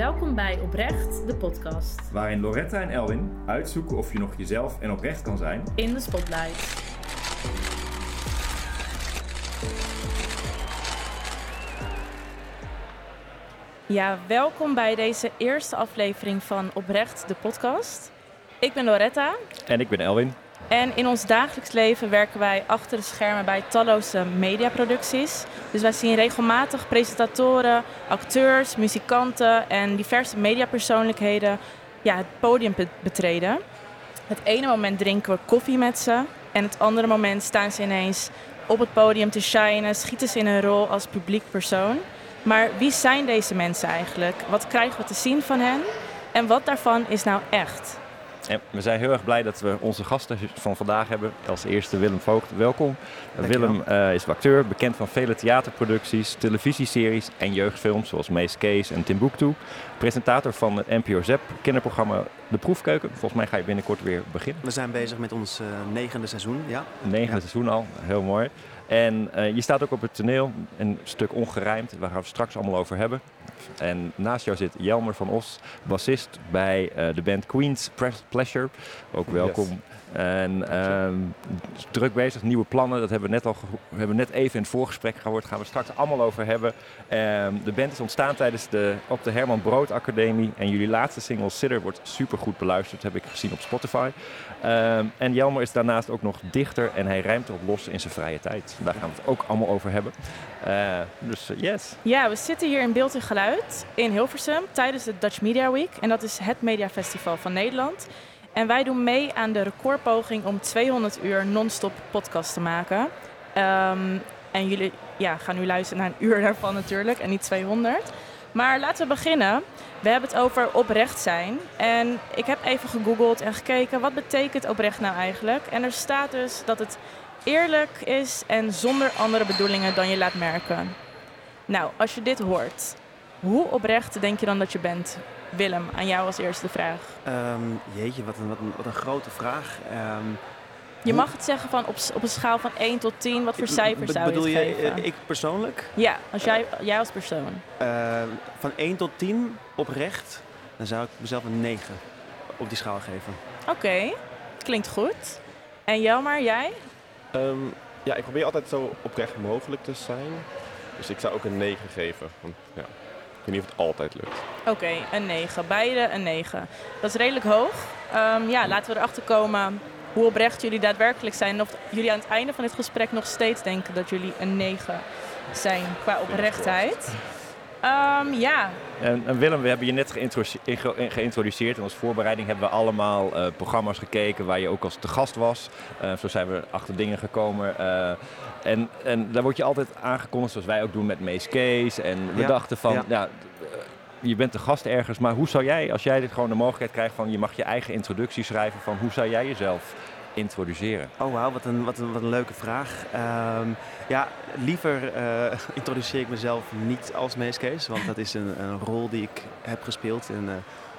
Welkom bij Oprecht, de podcast. Waarin Loretta en Elwin uitzoeken of je nog jezelf en oprecht kan zijn. In de spotlight. Ja, welkom bij deze eerste aflevering van Oprecht, de podcast. Ik ben Loretta. En ik ben Elwin. En in ons dagelijks leven werken wij achter de schermen bij talloze mediaproducties. Dus wij zien regelmatig presentatoren, acteurs, muzikanten en diverse mediapersoonlijkheden ja, het podium betreden. Het ene moment drinken we koffie met ze en het andere moment staan ze ineens op het podium te shinen, schieten ze in een rol als publiek persoon. Maar wie zijn deze mensen eigenlijk? Wat krijgen we te zien van hen? En wat daarvan is nou echt? En we zijn heel erg blij dat we onze gasten van vandaag hebben. Als eerste Willem Voogd, welkom. Willem uh, is acteur, bekend van vele theaterproducties, televisieseries en jeugdfilms zoals Mees Kees en Timbuktu. Presentator van het NPO ZEP kinderprogramma De Proefkeuken. Volgens mij ga je binnenkort weer beginnen. We zijn bezig met ons uh, negende seizoen, ja. Negende ja. seizoen al, heel mooi. En uh, je staat ook op het toneel, een stuk ongerijmd, waar we het straks allemaal over hebben. En naast jou zit Jelmer van Os, bassist bij uh, de band Queen's Pleasure. Ook welkom. Yes. En uh, druk bezig, nieuwe plannen. Dat hebben we net al we hebben net even in het voorgesprek gehoord. Daar gaan we straks allemaal over hebben. Uh, de band is ontstaan tijdens de, op de Herman Brood Academie. En jullie laatste single Sitter wordt super goed beluisterd. heb ik gezien op Spotify. Uh, en Jelmer is daarnaast ook nog dichter. En hij rijmt ook los in zijn vrije tijd. Daar gaan we het ook allemaal over hebben. Uh, dus yes. Ja, we zitten hier in Beeld en Geluid in Hilversum tijdens de Dutch Media Week. En dat is het mediafestival van Nederland. En wij doen mee aan de recordpoging om 200 uur non-stop podcast te maken. Um, en jullie ja, gaan nu luisteren naar een uur daarvan natuurlijk en niet 200. Maar laten we beginnen. We hebben het over oprecht zijn. En ik heb even gegoogeld en gekeken wat betekent oprecht nou eigenlijk. En er staat dus dat het eerlijk is en zonder andere bedoelingen dan je laat merken. Nou, als je dit hoort, hoe oprecht denk je dan dat je bent? Willem, aan jou als eerste vraag. Um, jeetje, wat een, wat, een, wat een grote vraag. Um, je mag het zeggen van op, op een schaal van 1 tot 10, wat voor cijfers zou je bedoel het geven? je ik persoonlijk? Ja, als jij, jij als persoon. Uh, van 1 tot 10 oprecht, dan zou ik mezelf een 9 op die schaal geven. Oké, okay. klinkt goed. En jou maar, jij? Um, ja, ik probeer altijd zo oprecht mogelijk te zijn. Dus ik zou ook een 9 geven. Want, ja. Ik weet niet of het altijd lukt. Oké, okay, een 9. Beide een 9. Dat is redelijk hoog. Um, ja, laten we erachter komen hoe oprecht jullie daadwerkelijk zijn. En of jullie aan het einde van dit gesprek nog steeds denken dat jullie een 9 zijn qua oprechtheid. Um, ja. En, en, Willem, we hebben je net geïntroduceerd. En als voorbereiding hebben we allemaal uh, programma's gekeken waar je ook als te gast was. Uh, zo zijn we achter dingen gekomen. Uh, en, en daar word je altijd aangekondigd, zoals wij ook doen met Mees Case. En we ja. dachten van, ja. ja je bent de gast ergens, maar hoe zou jij, als jij dit gewoon de mogelijkheid krijgt van je mag je eigen introductie schrijven, van hoe zou jij jezelf introduceren? Oh wauw, wat een, wat, een, wat een leuke vraag. Um, ja, liever uh, introduceer ik mezelf niet als Mees Kees, want dat is een, een, rol die ik heb gespeeld. En uh,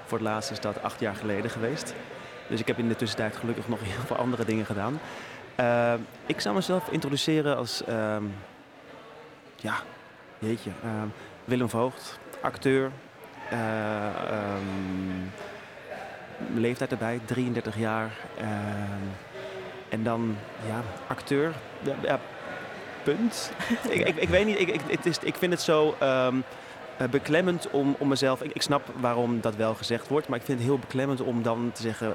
voor het laatst is dat acht jaar geleden geweest. Dus ik heb in de tussentijd gelukkig nog heel veel andere dingen gedaan. Uh, ik zou mezelf introduceren als, um, ja, jeetje, Willem Voogd, acteur, um, leeftijd erbij, 33 jaar. Uh, en dan, ja, acteur. Ja, punt. ik, ik, ik, weet niet, ik, ik, het is, ik vind het zo um, uh, beklemmend om, om mezelf... Ik, ik snap waarom dat wel gezegd wordt, maar ik vind het heel beklemmend om dan te zeggen...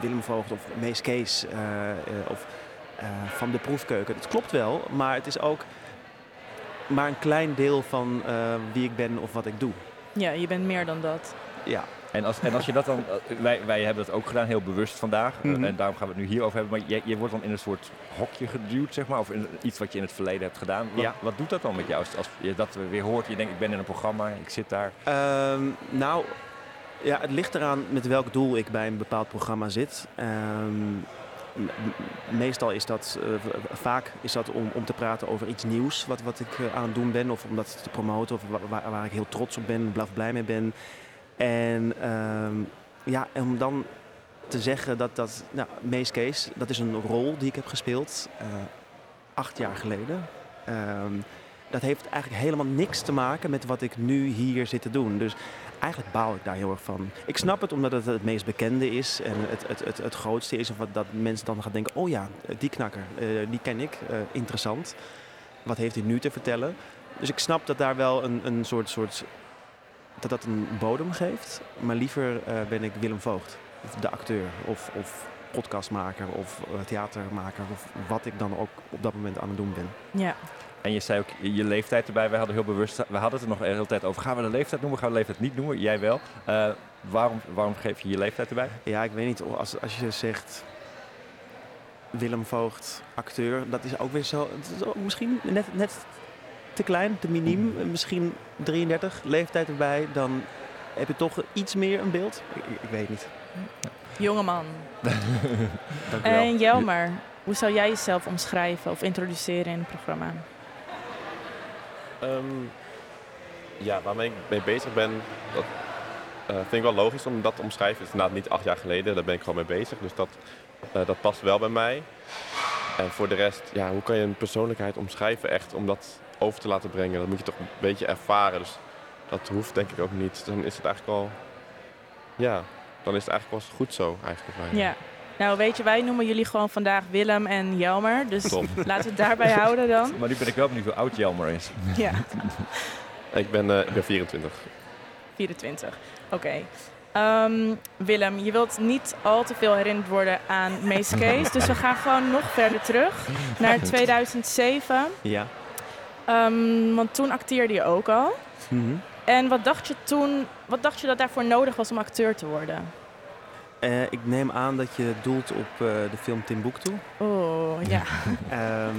Willem Voogd of Mees Kees of van de proefkeuken. Het klopt wel, maar het is ook maar een klein deel van wie ik ben of wat ik doe. Ja, je bent meer dan dat. Ja. En als, en als je dat dan, eh, wij, wij hebben dat ook gedaan, heel bewust vandaag. eh, Mhm. En daarom gaan we het nu hierover hebben. Maar je, je wordt dan in een soort hokje geduwd, zeg maar. Of in iets wat je in het verleden hebt gedaan. Wat, Ja. wat doet dat dan met jou? Als, als je dat weer hoort, je denkt, ik ben in een programma, ik zit daar. Ehm, nou, ja, het ligt eraan met welk doel ik bij een bepaald programma zit. Ehm, meestal is dat, eh, vaak is dat om, om te praten over iets nieuws wat, wat ik aan het doen ben. Of om dat te promoten of wa- waar, waar ik heel trots op ben, blaf blij mee ben. En ehm, ja, om dan te zeggen dat dat, nou, Mees Kees, dat is een rol die ik heb gespeeld eh, acht jaar geleden. Ehm, dat heeft eigenlijk helemaal niks te maken met wat ik nu hier zit te doen. Dus eigenlijk baal ik daar heel erg van. Ik snap het omdat het het meest bekende is en het, het, het, het grootste is. Of dat mensen dan gaan denken, oh ja, die knakker, eh, die ken ik, eh, interessant. Wat heeft hij nu te vertellen? Dus ik snap dat daar wel een, een soort, soort, dat dat een bodem geeft. Maar liever eh, ben ik Willem Voogd, of de acteur of, of podcastmaker of eh, theatermaker. Of wat ik dan ook op dat moment aan het doen ben. Ja. En je zei ook je leeftijd erbij. Wij hadden heel bewust, we hadden het er nog de hele tijd over. Gaan we de leeftijd noemen? Gaan we de leeftijd niet noemen? Jij wel. Eh, waarom, waarom geef je je leeftijd erbij? Ja, ik weet niet. Als, als je zegt Willem Voogd, acteur, dat is ook weer zo. Het is ook misschien net, net te klein, te miniem. Misschien 33, leeftijd erbij. Dan heb je toch iets meer een beeld. Ik, weet niet. Jongeman. Dank u wel. En Jelmer, hoe zou jij jezelf omschrijven of introduceren in het programma? Ehm, ja, waarmee ik mee bezig ben, dat eh, vind ik wel logisch om dat te omschrijven. Het is inderdaad niet acht jaar geleden, daar ben ik gewoon mee bezig. Dus dat, eh, dat past wel bij mij. En voor de rest, ja, hoe kan je een persoonlijkheid omschrijven echt om dat over te laten brengen? Dat moet je toch een beetje ervaren. Dus dat hoeft denk ik ook niet. Dan is het eigenlijk wel, ja, dan is het eigenlijk wel goed zo eigenlijk. Ja. Nou, weet je, wij noemen jullie gewoon vandaag Willem en Jelmer. Dus Tom. laten we het daarbij houden dan. Maar nu ben ik wel benieuwd hoe oud Jelmer is. Ja, Ik ben, eh, ik ben 24. 24. Oké. Ehm, Willem, je wilt niet al te veel herinnerd worden aan Mees Kees. Dus we gaan gewoon nog verder terug naar 2007. Ja. Ehm, want toen acteerde je ook al. Mhm. En wat dacht je toen, wat dacht je dat daarvoor nodig was om acteur te worden? Eh, ik neem aan dat je doelt op eh, de film Timbuktu. Oh, ja. Ehm,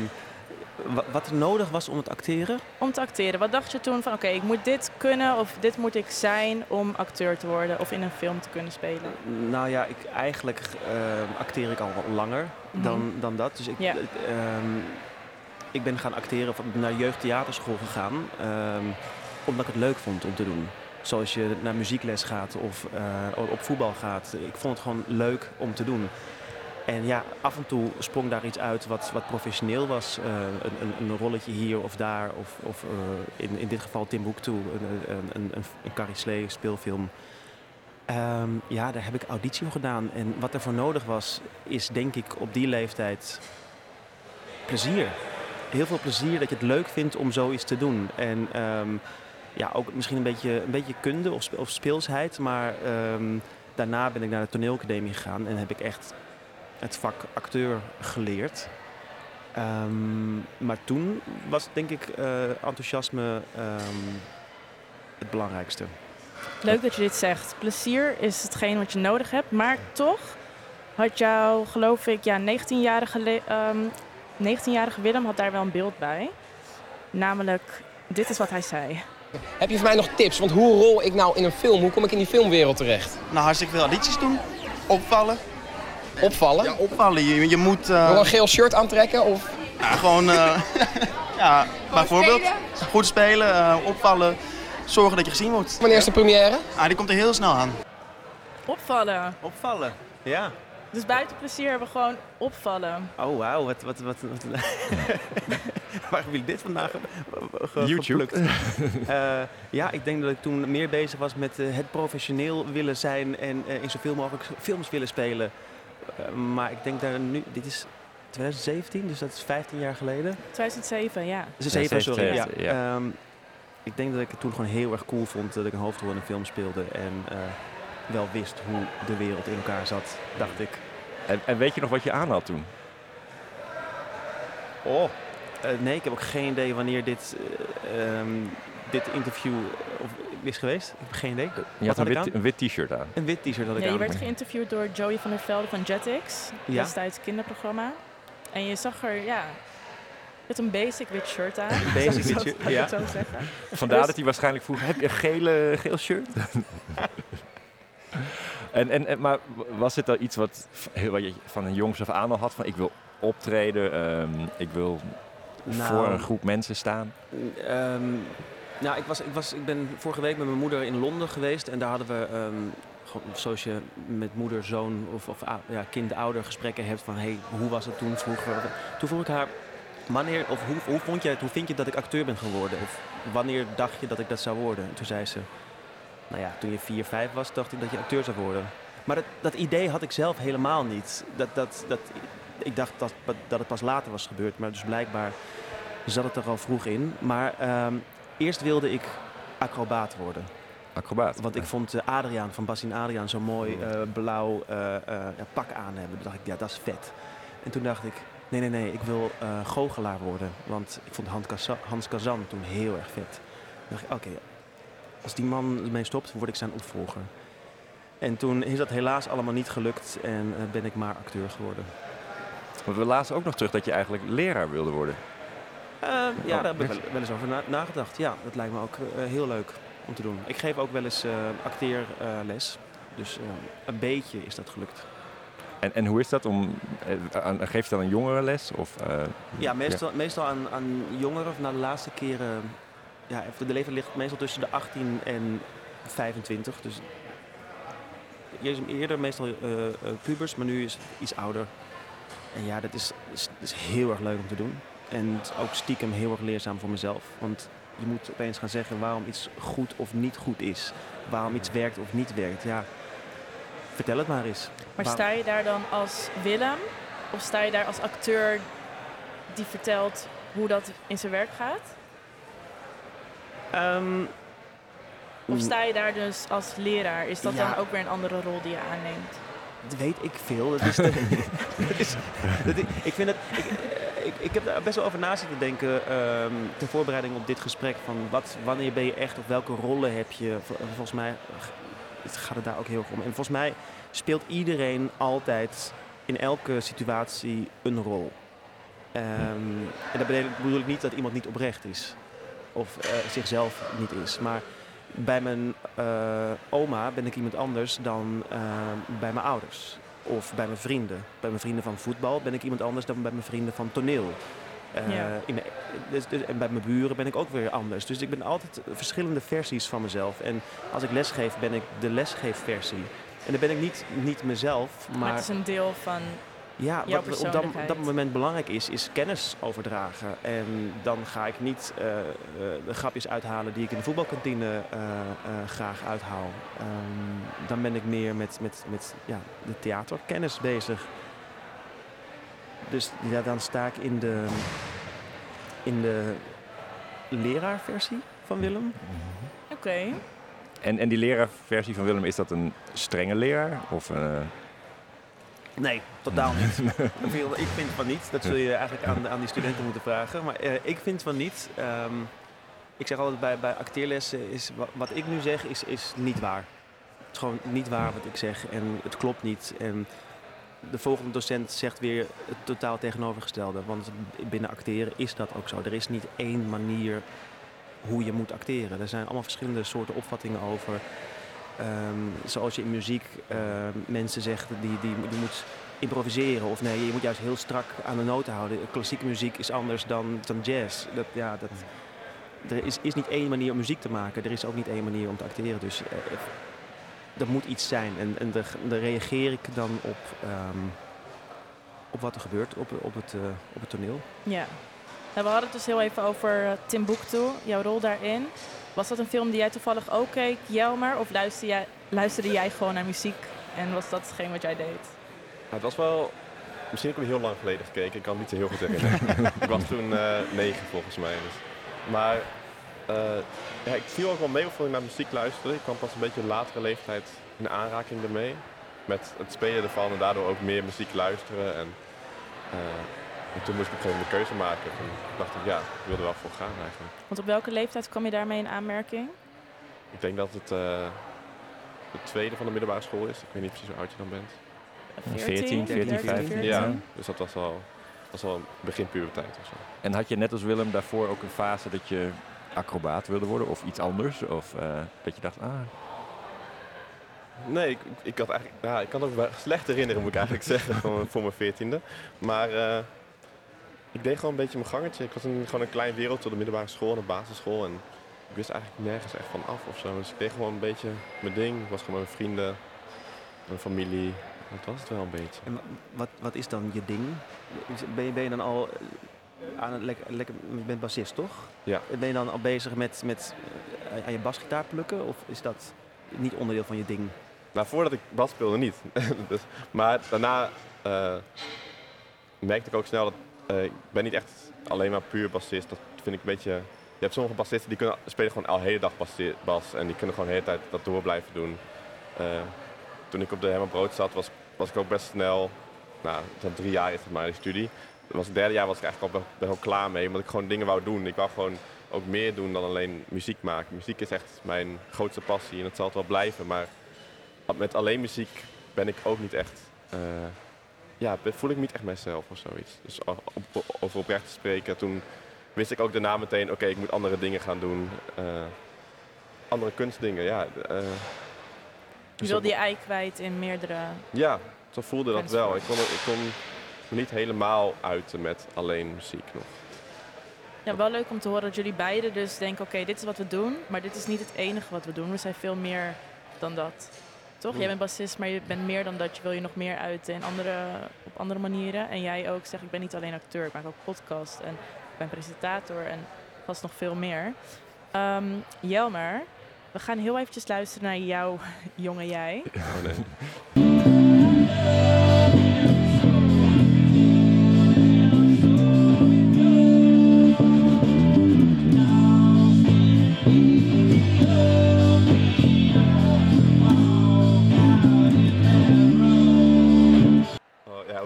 wa- wat er nodig was om het acteren? Om te acteren. Wat dacht je toen van, oké, ik moet dit kunnen of dit moet ik zijn om acteur te worden of in een film te kunnen spelen? Nou ja, ik, eigenlijk ehm, acteer ik al langer dan, Mhm. dan dat. Dus ik, Ja. ehm, ik ben gaan acteren, naar jeugdtheaterschool gegaan, ehm, omdat ik het leuk vond om te doen. Zoals je naar muziekles gaat of eh, op voetbal gaat. Ik vond het gewoon leuk om te doen. En ja, af en toe sprong daar iets uit wat, wat professioneel was. Eh, een, een, een rolletje hier of daar. Of, of eh, in, in dit geval Timbuktu, een, een, een, een, speelfilm. Ehm, ja, daar heb ik auditie voor gedaan. En wat er voor nodig was, is denk ik op die leeftijd plezier. Heel veel plezier dat je het leuk vindt om zoiets te doen. En ehm, ja, ook misschien een beetje, een beetje kunde of, of speelsheid. Maar ehm, daarna ben ik naar de toneelacademie gegaan en heb ik echt het vak acteur geleerd. Ehm, maar toen was denk ik eh, enthousiasme het belangrijkste. Leuk dat je dit zegt. Plezier is hetgeen wat je nodig hebt, maar toch had jou, geloof ik, ja, 19-jarige le- ehm, 19-jarige Willem had daar wel een beeld bij. Namelijk, dit is wat hij zei. Heb je voor mij nog tips? Want hoe rol ik nou in een film? Hoe kom ik in die filmwereld terecht? Nou, hartstikke veel audities doen. Opvallen. Opvallen? Ja, opvallen. Je, je moet eh, Nog een geel shirt aantrekken? Of ja, gewoon, eh, ja, bijvoorbeeld, goed spelen, eh, opvallen. Zorgen dat je gezien wordt. wanneer is de première? Ah, die komt er heel snel aan. Opvallen. Opvallen, ja. Dus buiten plezier hebben we gewoon opvallen. Oh, wauw. Wat, wat, wat, wat- Waar jullie dit vandaag ge- YouTube. geplukt? Eh, ja, ik denk dat ik toen meer bezig was met eh, het professioneel willen zijn en eh, in zoveel mogelijk films willen spelen. Maar ik denk daar nu, dit is 2017, dus dat is 15 jaar geleden. 2007, ja. Dus is Ja, even, sorry. 2007, Ja. ja. Ehm, ik denk dat ik het toen gewoon heel erg cool vond dat ik een hoofdrol in een film speelde en eh, wel wist hoe de wereld in elkaar zat, dacht ik. En, en weet je nog wat je aan had toen? Oh. nee, ik heb ook geen idee wanneer dit, eh, ehm, dit interview. Of, is geweest. Ik heb geen idee. Je had had een ik wit, een wit t-shirt aan. Een wit t-shirt had ik Ja, je aan. werd geïnterviewd door Joey van der Velde van Jetix. Ja. Destijds kinderprogramma. En je zag er, ja... Je had een basic wit shirt aan. Basic Zou ik wit shirt, ik ja. het zo zeggen. Vandaar Dus- dat hij waarschijnlijk vroeg, heb je een gele, geel shirt? en, en, en, maar was dit al iets wat, wat je van een jongs af aan al had? Van ik wil optreden, ehm, ik wil Nou, voor een groep mensen staan. Ehm, nou, ik, was, ik, was, ik ben vorige week met mijn moeder in Londen geweest. En daar hadden we, ehm, gewoon zoals je met moeder, zoon of, of ja, kind-ouder gesprekken hebt. Van hey, hoe was het toen vroeger? Toen vroeg ik haar, wanneer, of hoe, hoe, vond je, het- hoe vind je dat ik acteur ben geworden? Of wanneer dacht je dat ik dat zou worden? En toen zei ze, nou ja, toen je 4, 5 was, dacht ik dat je acteur zou worden. Maar dat, dat idee had ik zelf helemaal niet. Dat, dat, dat, ik dacht dat, dat het pas later was gebeurd. Maar dus blijkbaar zat het er al vroeg in. Maar ehm, eerst wilde ik acrobaat worden. Acrobaat. Want ik vond eh, Adriaan van Bastien Adriaan zo mooi eh, blauw eh, pak aan hebben. Toen dacht ik, ja, dat is vet. En toen dacht ik, nee, nee, nee, ik wil goochelaar worden. Want ik vond Hans Kazan, Hans Kazan toen heel erg vet. Toen dacht ik, oké, als die man ermee stopt, word ik zijn opvolger. En toen is dat helaas allemaal niet gelukt en eh, ben ik maar acteur geworden. Want we lazen ook nog terug dat je eigenlijk leraar wilde worden. Ehm, ja, Oh, daar heb ik wel, eens over na- nagedacht. Ja, dat lijkt me ook eh, heel leuk om te doen. Ik geef ook wel eens eh acteerles. dus eh, een beetje is dat gelukt. En, en hoe is dat om, eh, aan, geef je dan een jongerenles? Of, eh, Ja, meestal, meestal aan, aan jongeren, of na de laatste keren... Ja, de leeftijd ligt meestal tussen de 18 en 25. Dus eerder meestal eh, pubers, maar nu is het iets ouder. En ja, dat is, is, is heel erg leuk om te doen. En ook stiekem heel erg leerzaam voor mezelf. Want je moet opeens gaan zeggen waarom iets goed of niet goed is. Waarom iets werkt of niet werkt. Ja, vertel het maar eens. Maar sta je daar dan als Willem? Of sta je daar als acteur die vertelt hoe dat in zijn werk gaat? Ehm, Of sta je daar dus als leraar? Is dat Ja. dan ook weer een andere rol die je aanneemt? Dat weet ik veel. Dat is de- dat is, dat i- ik, vind het, ik, eh, ik, ik heb daar best wel over na zitten denken ehm ter voorbereiding op dit gesprek. Van wat, wanneer ben je echt of welke rollen heb je? Vol- Volgens mij het gaat het daar ook heel erg om. En volgens mij speelt iedereen altijd in elke situatie een rol. Ehm, en dat bedoel ik niet dat iemand niet oprecht is. Of eh, zichzelf niet is. Maar bij mijn eh, oma ben ik iemand anders dan eh, bij mijn ouders. Of bij mijn vrienden. Bij mijn vrienden van voetbal ben ik iemand anders dan bij mijn vrienden van toneel. Ja. in mijn- dus- dus- en bij mijn buren ben ik ook weer anders. Dus ik ben altijd verschillende versies van mezelf. En als ik lesgeef, ben ik de lesgeefversie. En dan ben ik niet, niet mezelf, Maar, maar het is een deel van... ja, jouw wat op dat, dat moment belangrijk is, is kennis overdragen. En dan ga ik niet eh, eh, de grapjes uithalen die ik in de voetbalkantine eh, eh, graag uithaal. Ehm, dan ben ik meer met, met, met ja, de theaterkennis bezig. Dus ja, dan sta ik in de, in de leraarversie van Willem. Oké. en, en die leraarversie van Willem, is dat een strenge leraar? Of, eh, Nee, totaal niet. Ik vind- van niet. Dat zul je eigenlijk aan, aan die studenten moeten vragen. Maar eh, ik vind van niet. Ehm, ik zeg altijd bij, bij acteerlessen is wat, wat ik nu zeg is, is niet waar. Het is gewoon niet waar wat ik zeg en het klopt niet. En de volgende docent zegt weer het totaal tegenovergestelde. Want binnen acteren is dat ook zo. Er is niet één manier hoe je moet acteren. Er zijn allemaal verschillende soorten opvattingen over. Ehm, zoals je in muziek ehm, mensen zegt die, die, moet improviseren. Of nee, je moet juist heel strak aan de noten houden. Klassieke muziek is anders dan, dan jazz. Dat, ja, dat, er is, is niet één manier om muziek te maken. Er is ook niet één manier om te acteren. Dus eh, eh, er moet iets zijn. En, en daar reageer ik dan op, ehm, op wat er gebeurt op, op, het, eh, op het toneel. Ja. Nou, we hadden het dus heel even over eh, Timbuktu, jouw rol daarin. Was dat een film die jij toevallig ook keek, Jelmer? Of luisterde jij, luisterde jij gewoon naar muziek en was dat hetgeen wat jij deed? Het was wel... Misschien heb ik hem heel lang geleden gekeken. Ik kan het niet zo heel goed herinneren. ik was toen eh, negen volgens mij. Dus. Maar eh, ja, ik viel ook wel mee of ik naar muziek luisterde. Ik kwam pas een beetje latere leeftijd in aanraking ermee. Met het spelen ervan en daardoor ook meer muziek luisteren. En, eh, en toen moest ik op een gegeven moment een keuze maken. Toen dacht ik, ja, ik wil er wel voor gaan eigenlijk. Want op welke leeftijd kwam je daarmee in aanmerking? ik denk dat het eh, de tweede van de middelbare school is. Ik weet niet precies hoe oud je dan bent. 14, 14, 15. Ja, dus dat was al, was al begin puberteit of zo. En had je net als Willem daarvoor ook een fase dat je acrobaat wilde worden of iets anders? Of eh, dat je dacht, ah, Nee, ik, ik, had eigenlijk, ja, ik kan het ook slecht herinneren, moet ik eigenlijk zeggen, voor, voor mijn veertiende. Maar eh, ik deed gewoon een beetje mijn gangetje. Ik was een, gewoon een klein wereld tot de middelbare school en de basisschool. En ik wist eigenlijk nergens echt van af of zo. Dus ik deed gewoon een beetje mijn ding. Ik was gewoon met mijn vrienden, mijn familie. Dat was het wel een beetje. En wa- wat, wat is dan je ding? Ben je, ben je dan al eh, aan het lekker, lekker je bent bassist, toch? Ja. Ben je dan al bezig met, met eh, aan je basgitaar plukken? Of is dat niet onderdeel van je ding? Nou, voordat ik bas speelde niet. dus, maar daarna eh, merkte ik ook snel dat eh, ik ben niet echt alleen maar puur bassist. Dat vind ik een beetje... Je hebt sommige bassisten die kunnen, spelen gewoon al de hele dag bas. En die kunnen gewoon de hele tijd dat door blijven doen. Eh, toen ik op de Herman Brood zat, was, was ik ook best snel... Nou, zo'n drie jaar is het maar, die studie. Dat was het derde jaar was ik eigenlijk al wel, wel klaar mee. Omdat ik gewoon dingen wou doen. Ik wou gewoon ook meer doen dan alleen muziek maken. Muziek is echt mijn grootste passie en dat zal het wel blijven. Maar met alleen muziek ben ik ook niet echt. eh, ja, voel ik niet echt mijzelf of zoiets. Dus over oprecht te spreken, toen wist ik ook daarna meteen: oké, ik moet andere dingen gaan doen. eh, andere kunstdingen, ja. eh, Je wilde je ei kwijt in meerdere... Ja, zo voelde dat wel. Ik kon, ik kon me niet helemaal uiten met alleen muziek nog. Ja, wel leuk om te horen dat jullie beiden dus denken... oké, dit is wat we doen, maar dit is niet het enige wat we doen. We zijn veel meer dan dat. Toch? Jij bent bassist, maar je bent meer dan dat. Je wil je nog meer uiten andere, op andere manieren. En jij ook zegt, ik ben niet alleen acteur, ik maak ook podcast. En ik ben presentator en vast nog veel meer. Ehm, Jelmer, we gaan heel eventjes luisteren naar jouw jonge jij. Oh, nee.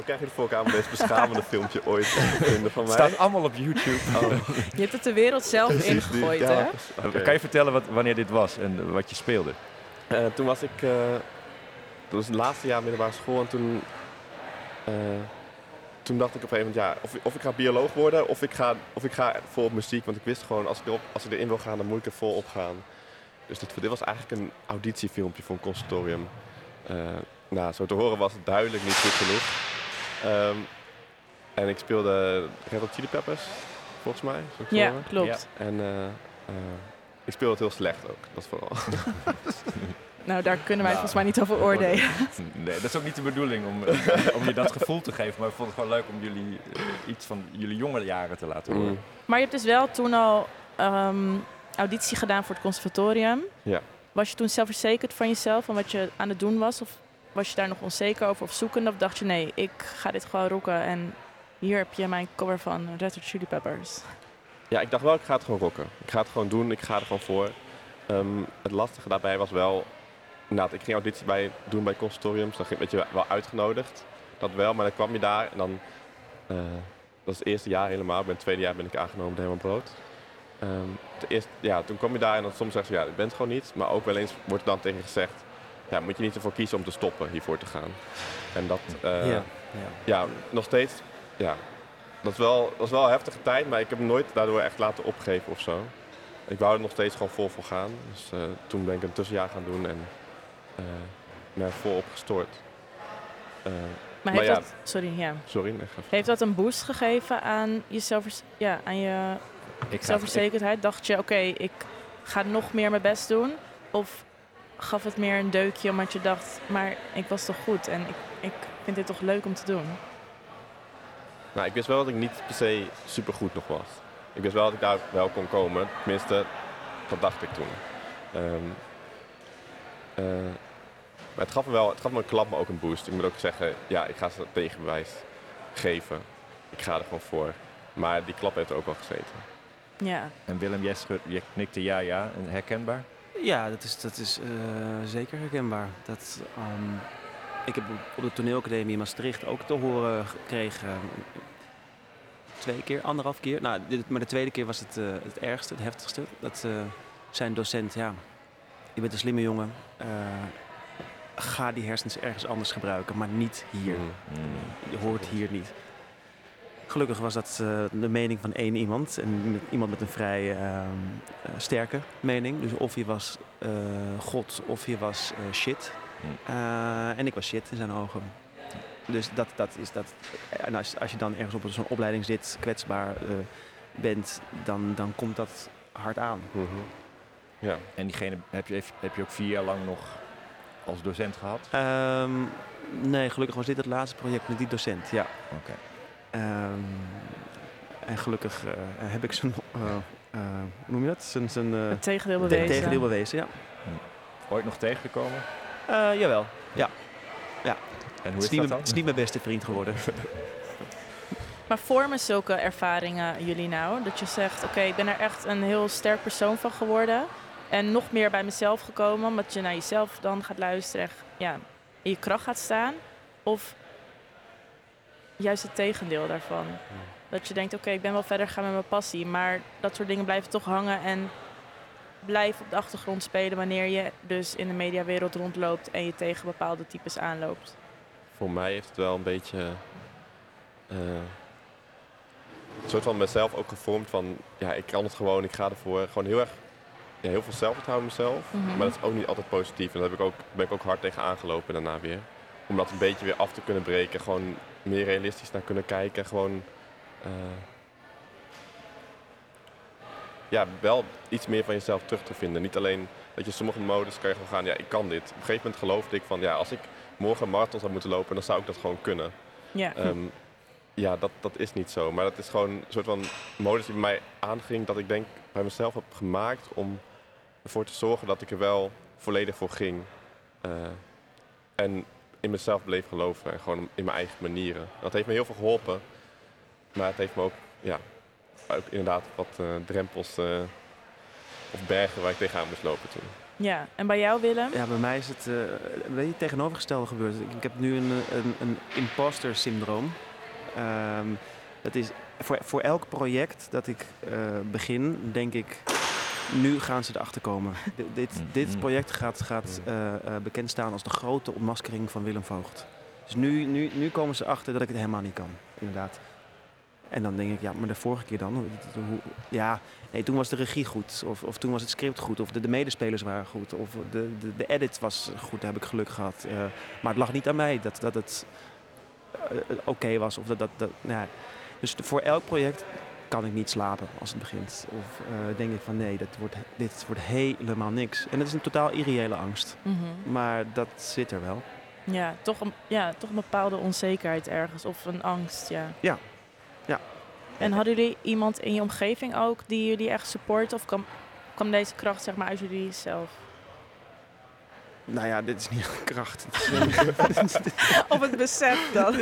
Oh, krijg je het voor elkaar om deze beschamende filmpje ooit te vinden van het mij? staat allemaal op YouTube. Je hebt het de wereld zelf Precies, die- ingegooid, ja, hè? Kan je vertellen wat, wanneer dit was en wat je speelde? Eh, toen was ik, eh, dat was het laatste jaar middelbare school en toen, eh, toen dacht ik op een gegeven moment, ja, of, of ik ga bioloog worden of ik ga, of ik ga vol op muziek. Want ik wist gewoon, als ik, erop, als ik erin wil gaan, dan moet ik er vol op gaan. Dus dit, dit was eigenlijk een auditiefilmpje voor een conservatorium. Eh, nou, zo te horen was het duidelijk niet goed genoeg. Ehm, en ik speelde Red Hot Chili Peppers, volgens mij. Ja, klopt. En eh, eh, ik speelde het heel slecht ook, dat vooral. Nou, daar kunnen wij Nou, volgens mij niet over oordelen. Nee, dat is ook niet de bedoeling om, eh, om je dat gevoel te geven. Maar ik vond het gewoon leuk om jullie iets van jullie jonge jaren te laten horen. Mm. Maar je hebt dus wel toen al ehm, auditie gedaan voor het conservatorium. Ja. Was je toen zelfverzekerd van jezelf en wat je aan het doen was? Of was je daar nog onzeker over of zoekende? Of dacht je, nee, ik ga dit gewoon rocken en hier heb je mijn cover van Red Hot Chili Peppers. Ja, ik dacht wel, ik ga het gewoon rocken. Ik ga het gewoon doen, ik ga er gewoon voor. Ehm, het lastige daarbij was wel... Ik ging auditie bij, doen bij consortiums. Dan werd je wel uitgenodigd. Dat wel, maar dan kwam je daar en dan... eh, dat is het eerste jaar helemaal. Ben het tweede jaar ben ik aangenomen bij Brood. Ehm, ja, toen kwam je daar en dan soms zeggen ze, ja, ik ben het gewoon niet. Maar ook wel eens wordt dan tegen je gezegd... Ja, moet je niet ervoor kiezen om te stoppen hiervoor te gaan. En dat... eh, ja. ja, nog steeds. Ja, dat is, wel, dat is wel een heftige tijd, maar ik heb hem nooit daardoor echt laten opgeven of zo. Ik wou er nog steeds gewoon vol voor gaan. Dus eh, toen ben ik een tussenjaar gaan doen en eh ben er volop gestort. Eh, Maar, Maar heeft ja. dat, sorry, ja. sorry, Heeft dat een boost gegeven aan je, zelfvers ja, aan je Ik zelfverzekerdheid? Dacht je, oké, ik ga nog meer mijn best doen? Of gaf het meer een deukje omdat je dacht, maar ik was toch goed en ik, ik vind dit toch leuk om te doen? Nou, ik wist wel dat ik niet per se supergoed nog was. Ik wist wel dat ik daar wel kon komen. Tenminste, dat dacht ik toen. Ehm, eh, maar het gaf me wel, het gaf me een klap, maar ook een boost. Ik moet ook zeggen, ja, ik ga ze tegenbewijs geven. Ik ga er gewoon voor. Maar die klap heeft er ook wel gezeten. Ja, En Willem, jij, schud- jij knikte ja, ja. En herkenbaar? Ja, dat is, dat is eh, zeker herkenbaar. Dat, ehm, ik heb op- de toneelacademie in Maastricht ook te horen gekregen. eh, twee keer, anderhalf keer. Nou, dit- maar de tweede keer was het, eh, het ergste, het heftigste. Dat zijn docent, ja, je bent een slimme jongen. ga die hersens ergens anders gebruiken, maar niet hier. Mhm. Je hoort hier niet. Gelukkig was dat eh, de mening van één iemand. En met- iemand met een vrij ehm, eh, sterke mening. Dus of je was eh, God of je was shit. Hm. Eh, en ik was shit in zijn ogen. Dus dat, dat is dat. En als, als je dan ergens op zo'n opleiding zit, kwetsbaar bent, dan, dan komt dat hard aan. Mhm. Ja. En diegene heb je, heb je ook vier jaar lang nog als docent gehad? Ehm, nee, gelukkig was dit het laatste project met die docent. Ja. Oké. Ehm, en gelukkig eh, heb ik zijn, eh, eh, hoe noem je dat? Zijn, zijn eh, Het tegendeel te- bewezen. tegendeel bewezen, ja. Ooit nog tegengekomen? Eh, jawel. En hoe Het is dat dan? het is niet mijn beste vriend geworden. Maar vormen zulke ervaringen jullie nou? Dat je zegt, oké, ik ben er echt een heel sterk persoon van geworden. En nog meer bij mezelf gekomen, omdat je naar jezelf dan gaat luisteren en ja, in je kracht gaat staan. Of juist het tegendeel daarvan. Dat je denkt, oké, ik ben wel verder gegaan met mijn passie. Maar dat soort dingen blijven toch hangen en blijven op de achtergrond spelen wanneer je dus in de mediawereld rondloopt en je tegen bepaalde types aanloopt. Voor mij heeft het wel een beetje. eh, een soort van mezelf ook gevormd van. Ja, ik kan het gewoon, ik ga ervoor. Gewoon heel erg. Ja, heel veel zelfvertrouwen mezelf. Mhm. Maar dat is ook niet altijd positief. En daar heb ik ook, ben ik ook hard tegen aangelopen daarna weer. Om dat een beetje weer af te kunnen breken. Gewoon meer realistisch naar kunnen kijken. Gewoon. eh, ja, wel iets meer van jezelf terug te vinden. Niet alleen dat je sommige modes kan je gewoon gaan. Ja, ik kan dit. Op een gegeven moment geloofde ik van. Ja, als ik morgen een marathon zou moeten lopen, dan zou ik dat gewoon kunnen. Ja. Ehm, ja, dat, dat is niet zo. Maar dat is gewoon een soort van modus die bij mij aanging. Dat ik denk bij mezelf heb gemaakt om ervoor te zorgen dat ik er wel volledig voor ging. Eh, en in mezelf bleef geloven en gewoon in mijn eigen manieren. Dat heeft me heel veel geholpen. Maar het heeft me ook, ja, ook inderdaad wat eh, drempels eh, of bergen waar ik tegenaan moest lopen toen. ja, en bij jou Willem? Ja, bij mij is het eh, een beetje het tegenovergestelde gebeurd. Ik, ik heb nu een, een, een imposter syndroom. Ehm, dat is voor, voor elk project dat ik eh, begin, denk ik, nu gaan ze erachter komen. dit, dit, dit Mhm. project gaat, gaat eh, eh, bekend staan als de grote ontmaskering van Willem Voogd. Dus nu, nu, nu komen ze achter dat ik het helemaal niet kan, inderdaad. En dan denk ik, ja, maar de vorige keer dan? Hoe- Ja, nee, toen was de regie goed. Of, of toen was het script goed. Of de, de medespelers waren goed. Of de, de, de edit was goed, daar heb ik geluk gehad. Eh, maar het lag niet aan mij dat, dat het oké was. Of dat, dat, dat, nou ja. Dus voor elk project kan ik niet slapen als het begint. Of eh, denk ik van nee, dit wordt, dit wordt helemaal niks. En dat is een totaal irreële angst. Mhm. Maar dat zit er wel. Ja, toch een, ja, toch een bepaalde onzekerheid ergens of een angst, ja. Ja. Ja. En hadden jullie iemand in je omgeving ook die jullie echt support of kwam, kwam deze kracht zeg maar uit jullie zelf? Nou ja, dit is niet een kracht. Of het besef dan?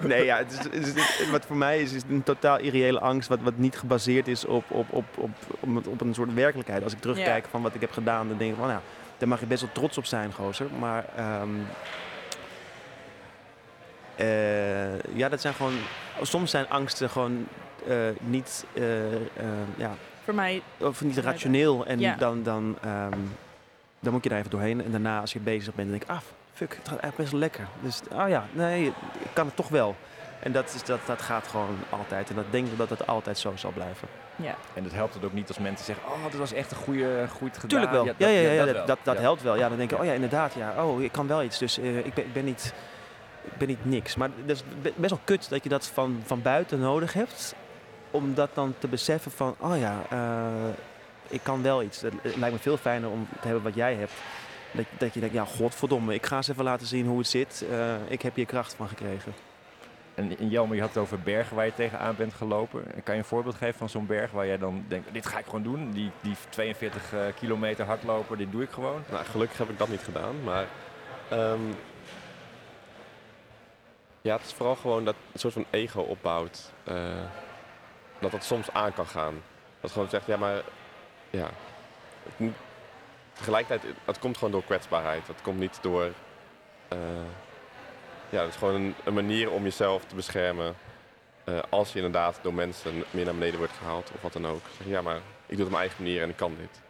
nee, ja, het is, het is- wat voor mij is, is een totaal irreële angst. Wat, wat niet gebaseerd is op, op, op, op, op, op een soort werkelijkheid. Als ik terugkijk Ja. van wat ik heb gedaan, dan denk ik van nou, daar mag je best wel trots op zijn, gozer. Maar ehm, eh, ja, dat zijn gewoon. Soms zijn angsten gewoon eh, niet, eh, ja, Voor mij, of niet rationeel. En Ja. dan, dan, ehm, dan moet je daar even doorheen. En daarna, als je bezig bent, dan denk ik, ah, fuck, het gaat eigenlijk best wel lekker. Dus, oh ja, nee, ik kan het toch wel. En dat, is, dat, dat gaat gewoon altijd. En dat denk ik dat het altijd zo zal blijven. ja. En het helpt het ook niet als mensen zeggen, oh, dat was echt een goede, goed gedaan. Tuurlijk wel. Ja, dat- ja, ja, dat, dat, dat Ja. helpt wel. Ja, dan denk ik, Ja. oh ja, inderdaad, ja, oh, ik kan wel iets. Dus eh, ik, ben, ik, ben niet, ik ben niet niks. Maar het is be- best wel kut dat je dat van, van buiten nodig hebt. Om dat dan te beseffen van, oh ja, eh, ik kan wel iets. Het, lijkt me veel fijner om te hebben wat jij hebt. Dat, dat je denkt, ja, godverdomme, ik ga eens even laten zien hoe het zit. Eh, ik heb hier kracht van gekregen. En, en Jelmer, je had het over bergen waar je tegenaan bent gelopen. Kan je een voorbeeld geven van zo'n berg waar jij dan denkt, dit ga ik gewoon doen. Die, die 42 eh, kilometer hardlopen, dit doe ik gewoon. Nou, gelukkig heb ik dat niet gedaan, maar ehm, ja, het is vooral gewoon dat een soort van ego opbouwt. eh, dat dat soms aan kan gaan. Dat gewoon zegt, ja, maar ja. Het, tegelijkertijd, het komt gewoon door kwetsbaarheid. Het komt niet door. eh, ja, het is gewoon een, manier om jezelf te beschermen. eh, als je inderdaad door mensen meer naar beneden wordt gehaald of wat dan ook. Zeg, ja, maar ik doe het op mijn eigen manier en ik kan dit.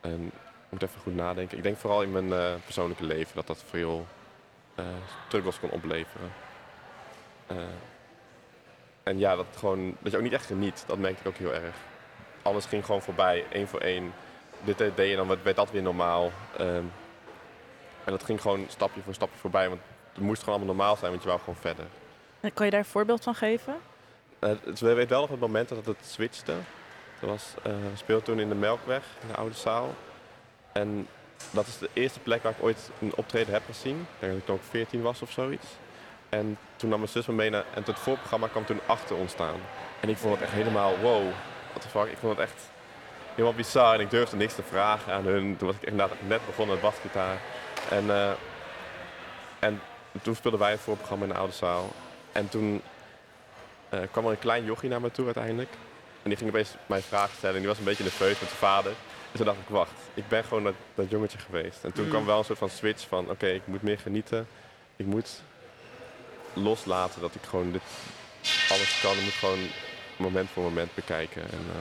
En moet even goed nadenken. Ik denk vooral in mijn eh, persoonlijke leven dat dat veel uh, struggles kon opleveren. Uh, en ja, dat, gewoon, dat je ook niet echt geniet, dat merkte ik ook heel erg. Alles ging gewoon voorbij, één voor één. Dit deed je, dan werd dat weer normaal. Um, en dat ging gewoon stapje voor stapje voorbij, want het moest gewoon allemaal normaal zijn, want je wou gewoon verder. En kan je daar een voorbeeld van geven? Uh, we weten wel nog het moment dat het switchte. Dat was, uh, speelde toen in de Melkweg, in de oude zaal. En dat is de eerste plek waar ik ooit een optreden heb gezien. Ik denk dat ik toen ook 14 was of zoiets. En toen nam mijn zus me mee naar, en het voorprogramma kwam toen achter ons staan. En ik vond het echt helemaal wow, what the fuck. Ik vond het echt helemaal bizar en ik durfde niks te vragen aan hun. Toen was ik echt net begonnen met basgitaar. En, uh, en toen speelden wij een voorprogramma in de oude zaal. En toen uh, kwam er een klein jochie naar me toe uiteindelijk. En die ging opeens mij vragen stellen. En die was een beetje nerveus met zijn vader. En toen dacht ik, wacht, ik ben gewoon dat, dat jongetje geweest. En toen Mm. kwam wel een soort van switch van, oké, ik moet meer genieten. Ik moet loslaten dat ik gewoon dit alles kan. Ik moet gewoon moment voor moment bekijken. En, uh,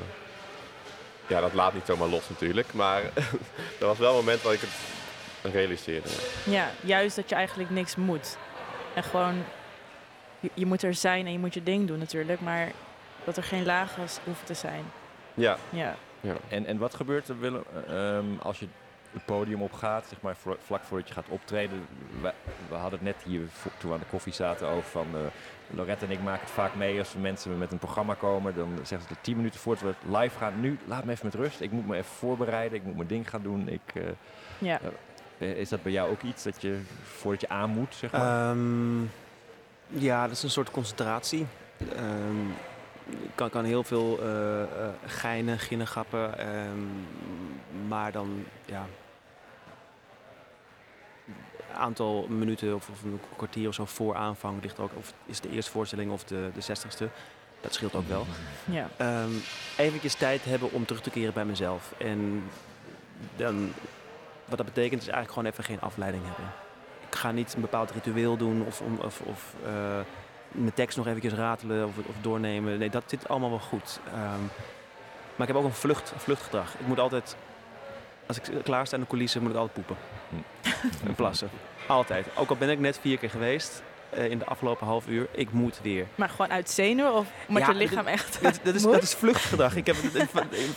ja, dat laat niet zomaar los natuurlijk. Maar er was wel een moment dat ik het realiseerde. Ja, juist dat je eigenlijk niks moet. En gewoon, je, je moet er zijn en je moet je ding doen natuurlijk. Maar dat er geen lagen hoeven te zijn. Ja. ja. ja. En, en wat gebeurt er, Willem, um, als je het podium opgaat, zeg maar vlak voordat je gaat optreden? We, we hadden het net hier, toen we aan de koffie zaten, over van... Uh, Lorette en ik maken het vaak mee als mensen met een programma komen. Dan zeggen ze er tien minuten voordat we live gaan. Nu, laat me even met rust. Ik moet me even voorbereiden. Ik moet mijn ding gaan doen. Ik, uh, ja. uh, is dat bij jou ook iets dat je, voordat je aan moet, zeg maar? Um, ja, dat is een soort concentratie. Um, ik kan, kan heel veel uh, uh, geinen, ginnegappen. Um, maar dan, ja... Een aantal minuten of, of, een kwartier of zo voor aanvang ligt ook... of is de eerste voorstelling of de, de zestigste. Dat scheelt ook wel. Ja. Um, eventjes tijd hebben om terug te keren bij mezelf. En dan, wat dat betekent is eigenlijk gewoon even geen afleiding hebben. Ik ga niet een bepaald ritueel doen of, of, of uh, mijn tekst nog eventjes ratelen of, of, doornemen. Nee, dat zit allemaal wel goed. Um, maar ik heb ook een, vlucht, een vluchtgedrag. Ik moet altijd, als ik klaar sta in de coulissen, moet ik altijd poepen. en plassen. Altijd. Ook al ben ik net vier keer geweest uh, in de afgelopen half uur, ik moet weer. Maar gewoon uit zenuwen of met ja, je lichaam dit, echt is, dat is vluchtgedrag. Ik heb,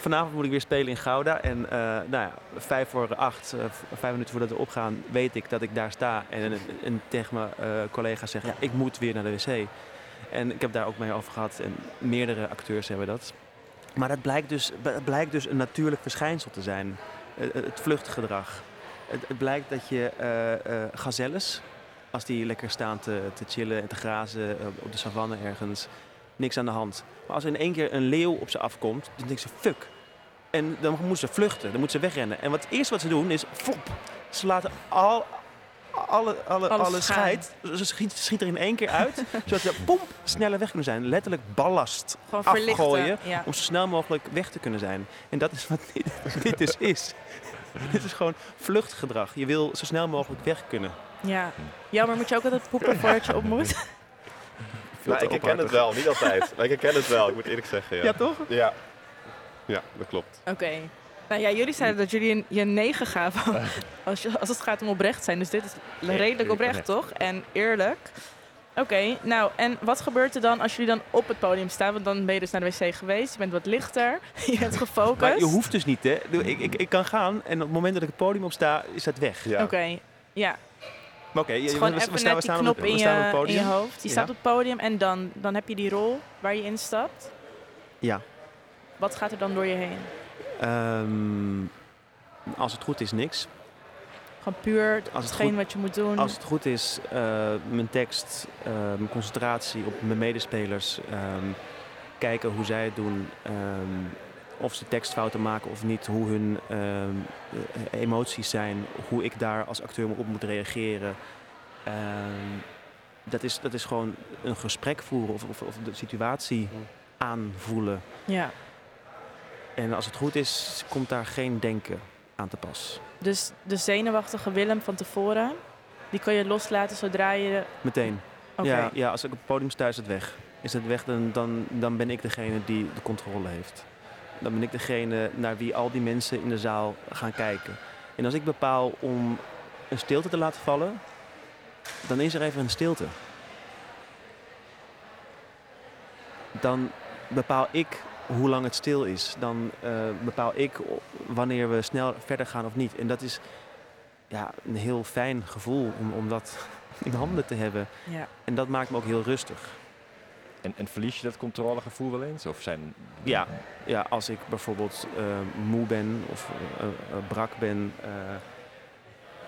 vanavond moet ik weer spelen in Gouda. En uh, nou ja, vijf voor acht, uh, vijf minuten voordat we opgaan, weet ik dat ik daar sta. En, en, en tegen mijn uh, collega's zeg, ja, ik moet weer naar de wc. En ik heb daar ook mee over gehad. En meerdere acteurs hebben dat. Maar dat blijkt dus, blijkt dus een natuurlijk verschijnsel te zijn. Het vluchtgedrag. Het, blijkt dat je gazelles, als die lekker staan te, te chillen en te grazen op de savanne ergens, niks aan de hand. Maar als er in één keer een leeuw op ze afkomt, dan denken ze fuck. En dan moeten ze vluchten, dan moeten ze wegrennen. En wat het eerste wat ze doen is, fop, ze laten al, alle, alle, Alles ze schiet, schiet er in één keer uit, zodat ze pomp sneller weg kunnen zijn. Letterlijk ballast Gewoon afgooien ja. om zo snel mogelijk weg te kunnen zijn. En dat is wat dit, dit dus is. dit is gewoon vluchtgedrag. Je wil zo snel mogelijk weg kunnen. Ja. Jammer, moet je ook altijd poepen voordat je op moet? Nou, ik herken het wel, niet altijd. maar ik herken het wel, ik moet eerlijk zeggen. Ja, ja toch? Ja. Ja, dat klopt. Oké. Okay. Nou ja, jullie zeiden dat jullie een, je negen gaven als, je, als het gaat om oprecht zijn. Dus dit is redelijk oprecht, toch? En eerlijk. Oké, okay, nou en wat gebeurt er dan als jullie dan op het podium staan? Want dan ben je dus naar de wc geweest, je bent wat lichter, je bent gefocust. Maar je hoeft dus niet, hè? Ik, ik, ik kan gaan en op het moment dat ik het podium op sta, is dat weg. Ja. Oké, okay, ja. Maar oké, okay, we, gewoon we, even we staan, net die we knop op, in, het je, podium. in je hoofd. Je ja. staat op het podium en dan, dan heb je die rol waar je instapt. Ja. Wat gaat er dan door je heen? Um, als het goed is, niks. Gewoon puur als het hetgeen goed, wat je moet doen. Als het goed is, uh, mijn tekst, uh, mijn concentratie op mijn medespelers. Um, kijken hoe zij het doen. Um, of ze tekstfouten maken of niet. Hoe hun um, emoties zijn. Hoe ik daar als acteur op moet reageren. dat, is, dat is gewoon een gesprek voeren of, of, of de situatie aanvoelen. Ja. En als het goed is, komt daar geen denken aan te pas. Dus de zenuwachtige Willem van tevoren, die kan je loslaten zodra je... Meteen. Okay. Ja, ja, als ik op het podium sta is het weg. Is het weg, dan, dan, dan ben ik degene die de controle heeft. Dan ben ik degene naar wie al die mensen in de zaal gaan kijken. En als ik bepaal om een stilte te laten vallen, dan is er even een stilte. Dan bepaal ik hoe lang het stil is. Dan eh, bepaal ik wanneer we snel verder gaan of niet. En dat is ja, een heel fijn gevoel om, om dat in handen te hebben. Ja. En dat maakt me ook heel rustig. En, en verlies je dat controlegevoel wel eens? Of zijn... Ja, ja als ik bijvoorbeeld eh, moe ben of eh, brak ben, eh,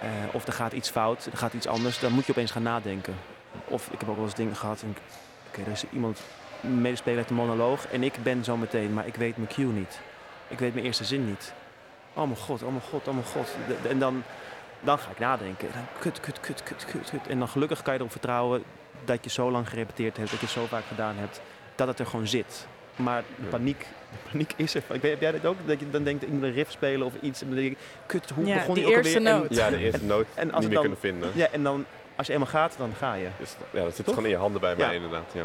eh, of er gaat iets fout, er gaat iets anders, dan moet je opeens gaan nadenken. Of ik heb ook wel eens dingen gehad, en ik- oké, er is iemand, medespeler heeft een monoloog en ik ben zo meteen, maar ik weet mijn cue niet. Ik weet mijn eerste zin niet. Oh mijn god, oh mijn god, oh mijn god. De- de- En dan, dan ga ik nadenken. En dan kut, kut, kut, kut, kut, kut. En dan gelukkig kan je erop vertrouwen dat je zo lang gerepeteerd hebt, dat je het zo vaak gedaan hebt, dat het er gewoon zit. Maar de paniek, de paniek is er. Ik weet, heb jij dat ook? Dat je dan denkt, ik moet een riff spelen of iets. En dan denk ik, kut, hoe Ja, begon die ook eerste alweer? En- noot. Ja, de eerste noot En als niet het meer dan, kunnen vinden. ja, en dan, als je eenmaal gaat, dan ga je. Dus, ja, dat zit Toch? gewoon in je handen bij mij Ja. inderdaad. Ja.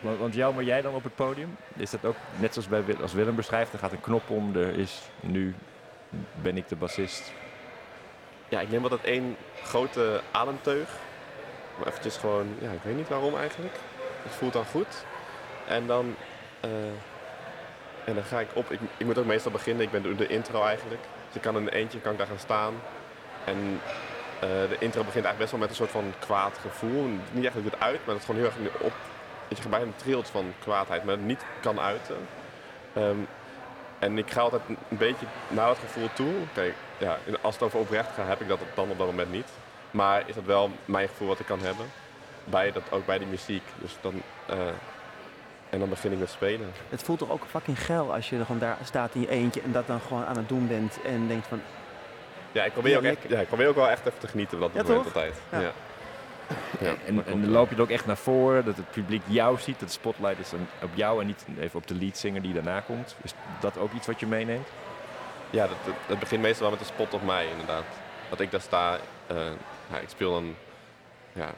Want, want jou, maar jij dan op het podium? Is dat ook net zoals bij, als Willem beschrijft? Er gaat een knop om, er is nu ben ik de bassist. Ja, ik neem altijd één grote ademteug. Maar eventjes gewoon, ja, ik weet niet waarom eigenlijk. Het voelt dan goed. En dan, eh, en dan ga ik op. Ik, ik moet ook meestal beginnen. Ik ben de, intro eigenlijk. Dus ik kan in een eentje kan ik daar gaan staan. En eh, de intro begint eigenlijk best wel met een soort van kwaad gevoel. Niet echt het uit, maar het is gewoon heel erg op. Dat je bijna trilt van kwaadheid, maar het niet kan uiten. Ehm, en ik ga altijd een beetje naar het gevoel toe. Kijk, ja, als het over oprecht gaat, heb ik dat dan op dat moment niet. Maar is dat wel mijn gevoel wat ik kan hebben. Bij dat, ook bij die muziek. Dus dan, eh, en dan begin ik met spelen. het voelt toch ook fucking geil als je er gewoon daar staat in je eentje en dat dan gewoon aan het doen bent en denkt van, Ja, ik probeer, Ja, ook, echt, ja, ik probeer ook wel echt even te genieten van dat Ja, moment altijd. Ja. Ja. En en dan loop je er ook echt naar voren, dat het publiek jou ziet, dat de spotlight is op jou en niet even op de leadzanger die daarna komt. Is dat ook iets wat je meeneemt? Ja, dat, dat, dat begint meestal wel met een spot op mij inderdaad. Dat ik daar sta, eh, ja, ik speel dan, ja,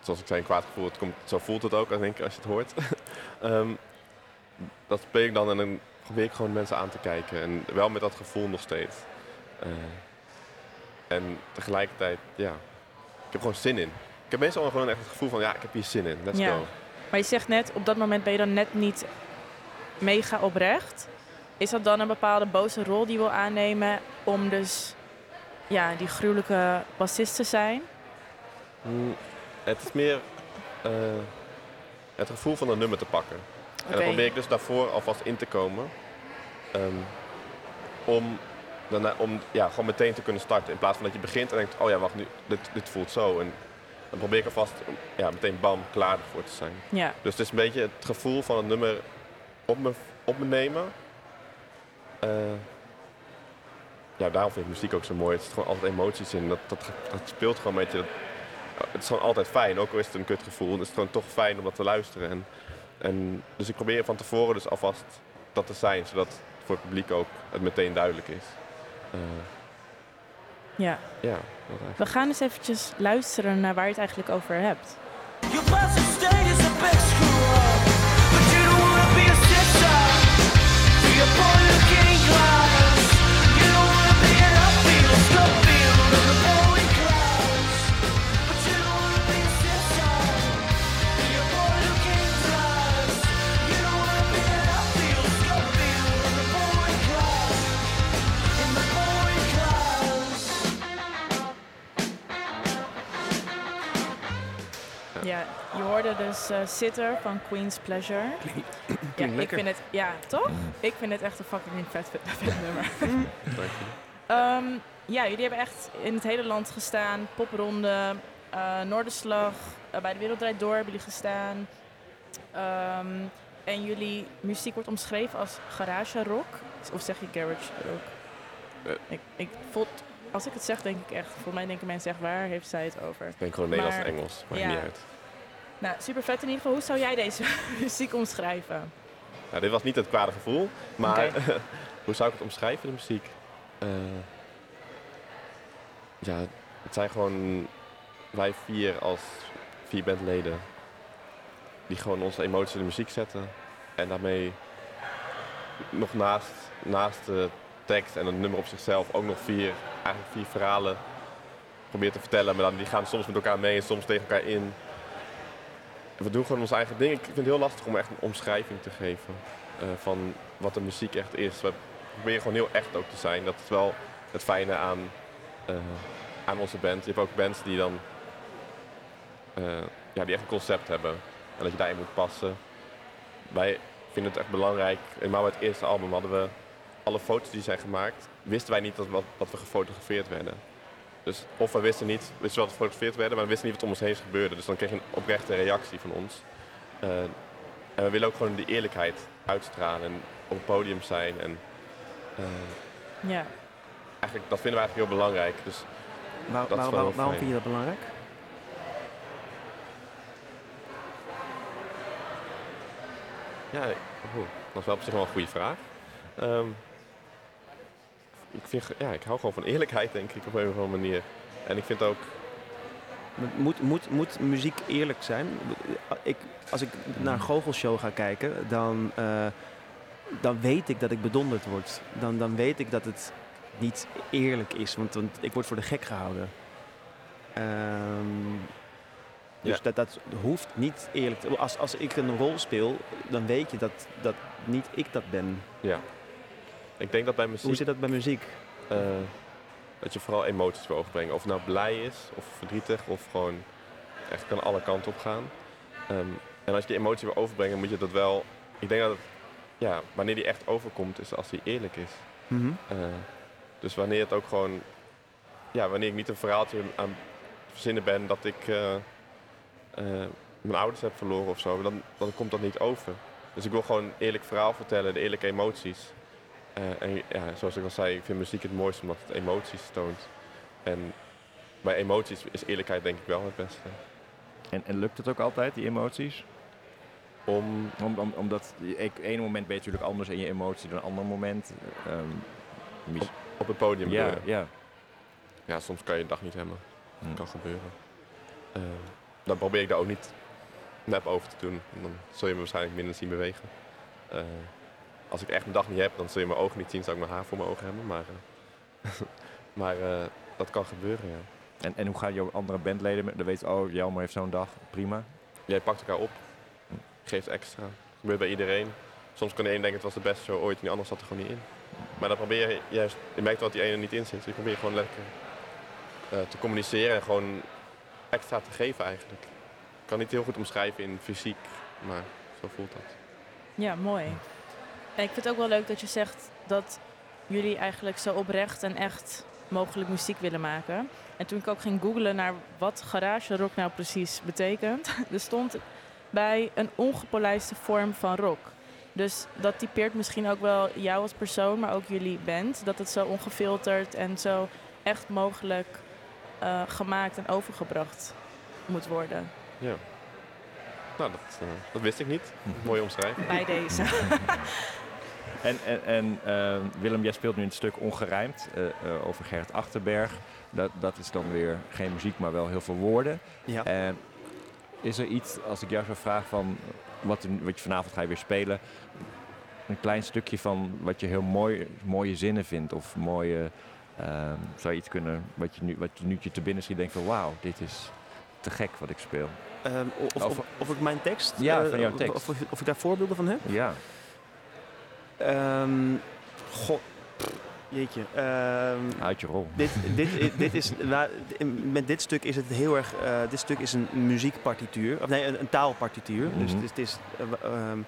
zoals ik zei, een kwaad gevoel. Het komt, zo voelt het ook, denk ik, als je het hoort. Ehm, dat speel ik dan en dan probeer ik gewoon mensen aan te kijken. En wel met dat gevoel nog steeds. Eh, en tegelijkertijd, ja, ik heb gewoon zin in. Ik heb meestal gewoon echt het gevoel van, ja, ik heb hier zin in. Let's Ja. go. Maar je zegt net, op dat moment ben je dan net niet mega oprecht. Is dat dan een bepaalde boze rol die je wil aannemen om dus ja, die gruwelijke bassist te zijn? Mm, het is meer eh, het gevoel van een nummer te pakken. En dan probeer ik dus daarvoor alvast in te komen. ehm, om daarna, om ja, gewoon meteen te kunnen starten. In plaats van dat je begint en denkt, oh ja, wacht, nu, dit, dit voelt zo. En dan probeer ik alvast ja, meteen bam, klaar ervoor te zijn. Ja, Dus het is een beetje het gevoel van het nummer op me, op me nemen. Eh, ja, daarom vind ik muziek ook zo mooi. Er zit gewoon altijd emoties in. Dat, dat, dat speelt gewoon een beetje. Dat, het is gewoon altijd fijn, ook al is het een kutgevoel. Het is gewoon toch fijn om dat te luisteren. En, en, dus ik probeer van tevoren dus alvast dat te zijn, zodat voor het publiek ook het meteen duidelijk is. Eh, ja. ja. We gaan eens eventjes luisteren naar waar je het eigenlijk over hebt. Je hoorde dus eh, Sitter van Queen's Pleasure. Ja, ik lekker. vind het, ja, toch? Ik vind het echt een fucking vet, vet, vet nummer. Dank je. Ehm, ja, jullie hebben echt in het hele land gestaan. Popronde, eh Noorderslag, eh, bij de Wereld Draait Door hebben jullie gestaan. Ehm, en jullie muziek wordt omschreven als garage rock. Of zeg je garage rock? Eh. Ik, ik voel, als ik het zeg, denk ik echt, voor mij denken mensen echt, waar heeft zij het over? Ik denk gewoon Nederlands en Maar- Engels, maakt ja. niet uit. Nou, super vet in ieder geval. Hoe zou jij deze muziek omschrijven? Nou, dit was niet het kwade gevoel, maar hoe zou ik het omschrijven, de muziek? Eh, ja, het zijn gewoon wij vier als vier bandleden die gewoon onze emoties in de muziek zetten. En daarmee nog naast, naast de tekst en een nummer op zichzelf ook nog vier, eigenlijk vier verhalen probeert te vertellen. Maar dan, die gaan soms met elkaar mee en soms tegen elkaar in. We doen gewoon ons eigen ding. Ik vind het heel lastig om echt een omschrijving te geven eh, van wat de muziek echt is. We proberen gewoon heel echt ook te zijn. Dat is wel het fijne aan, eh, aan onze band. Je hebt ook bands die dan eh, ja, die echt een concept hebben. En dat je daarin moet passen. Wij vinden het echt belangrijk. Bij het eerste album hadden we alle foto's die zijn gemaakt. Wisten wij niet dat, wat, dat we gefotografeerd werden. Dus of we wisten niet, wisten wel dat we gefotografeerd werden, maar we wisten niet wat om ons heen gebeurde. Dus dan kreeg je een oprechte reactie van ons. Eh, en we willen ook gewoon die eerlijkheid uitstralen en op het podium zijn. En eh, Ja. eigenlijk, dat vinden we eigenlijk heel belangrijk. Dus Waar- Dat is waar- wel waar- waarom fijn. vind je dat belangrijk? Ja, dat is wel op zich wel een goede vraag. Ehm, ik, vind, ja, ik hou gewoon van eerlijkheid, denk ik, op een of andere manier. En ik vind ook, Moet, moet, moet muziek eerlijk zijn? Ik, als ik naar een goochelshow ga kijken, dan, eh, dan weet ik dat ik bedonderd word. Dan, dan weet ik dat het niet eerlijk is, want, want ik word voor de gek gehouden. Ehm, dus Ja. dat, dat hoeft niet eerlijk te als, als ik een rol speel, dan weet je dat, dat niet ik dat ben. ja. Ik denk dat bij muziek, Hoe zit dat bij muziek? eh, dat je vooral emoties wil overbrengen. Of het nou blij is, of verdrietig, of gewoon echt kan alle kanten op gaan. Ehm, en als je die emotie wil overbrengen, moet je dat wel... Ik denk dat het, ja, wanneer die echt overkomt, is als die eerlijk is. Mhm. Eh, dus wanneer het ook gewoon, ja, wanneer ik niet een verhaaltje aan het verzinnen ben dat ik eh, mijn ouders heb verloren of zo, dan, dan komt dat niet over. Dus ik wil gewoon een eerlijk verhaal vertellen, de eerlijke emoties. Eh, en ja, zoals ik al zei, ik vind muziek het mooiste omdat het emoties toont. En bij emoties is eerlijkheid denk ik wel het beste. En, en lukt het ook altijd, die emoties? Om, Om, om, omdat ik- ene moment ben je natuurlijk anders in je emotie dan een ander moment. Ehm, mis- op het podium ja, ja. Ja, soms kan je een dag niet hebben. Dat kan gebeuren. Eh, dan probeer ik daar ook niet nep over te doen. Dan zul je me waarschijnlijk minder zien bewegen. Eh, als ik echt een dag niet heb, dan zul je mijn ogen niet zien. Zou ik mijn haar voor mijn ogen hebben. Maar, eh, maar eh, dat kan gebeuren, ja. En, en hoe gaan jouw andere bandleden? Dan weet oh, Jelmer heeft zo'n dag, prima. Jij pakt elkaar op. Geeft extra. gebeurt bij iedereen. Soms kan de een denken het was de beste show ooit en die ander zat er gewoon niet in. Maar dan probeer je juist, je merkt wel dat die ene niet in zit. Dus je probeert gewoon lekker eh, te communiceren en gewoon extra te geven eigenlijk. Ik kan niet heel goed omschrijven in fysiek, maar zo voelt dat. Ja, mooi. En ik vind het ook wel leuk dat je zegt dat jullie eigenlijk zo oprecht en echt mogelijk muziek willen maken. En toen ik ook ging googlen naar wat garage rock nou precies betekent, er stond bij een ongepolijste vorm van rock. Dus dat typeert misschien ook wel jou als persoon, maar ook jullie band. Dat het zo ongefilterd en zo echt mogelijk eh, gemaakt en overgebracht moet worden. Ja. Nou, dat, eh, dat wist ik niet. Mooi omschrijven. Bij deze. En, en, en eh, Willem, jij speelt nu een stuk ongerijmd eh, eh, over Gerrit Achterberg. Dat, dat is dan weer geen muziek, maar wel heel veel woorden. Ja. En is er iets, als ik jou zou vragen van wat, wat je vanavond ga je weer spelen, een klein stukje van wat je heel mooi, mooie zinnen vindt of mooie, eh, zou je iets kunnen, wat je nu, wat je nu te binnen schiet, denkt van wauw, dit is te gek wat ik speel. Ehm, of, of, of ik mijn tekst, Ja, eh, van jouw tekst. Of, of, of ik daar voorbeelden van heb? Ja, Ehm god, jeetje. Ehm, uit je rol. dit, dit, dit is, nou, met dit stuk is het heel erg. eh, dit stuk is een muziekpartituur, of nee, een, een taalpartituur. Dus Mhm. het is, het is, eh, ehm,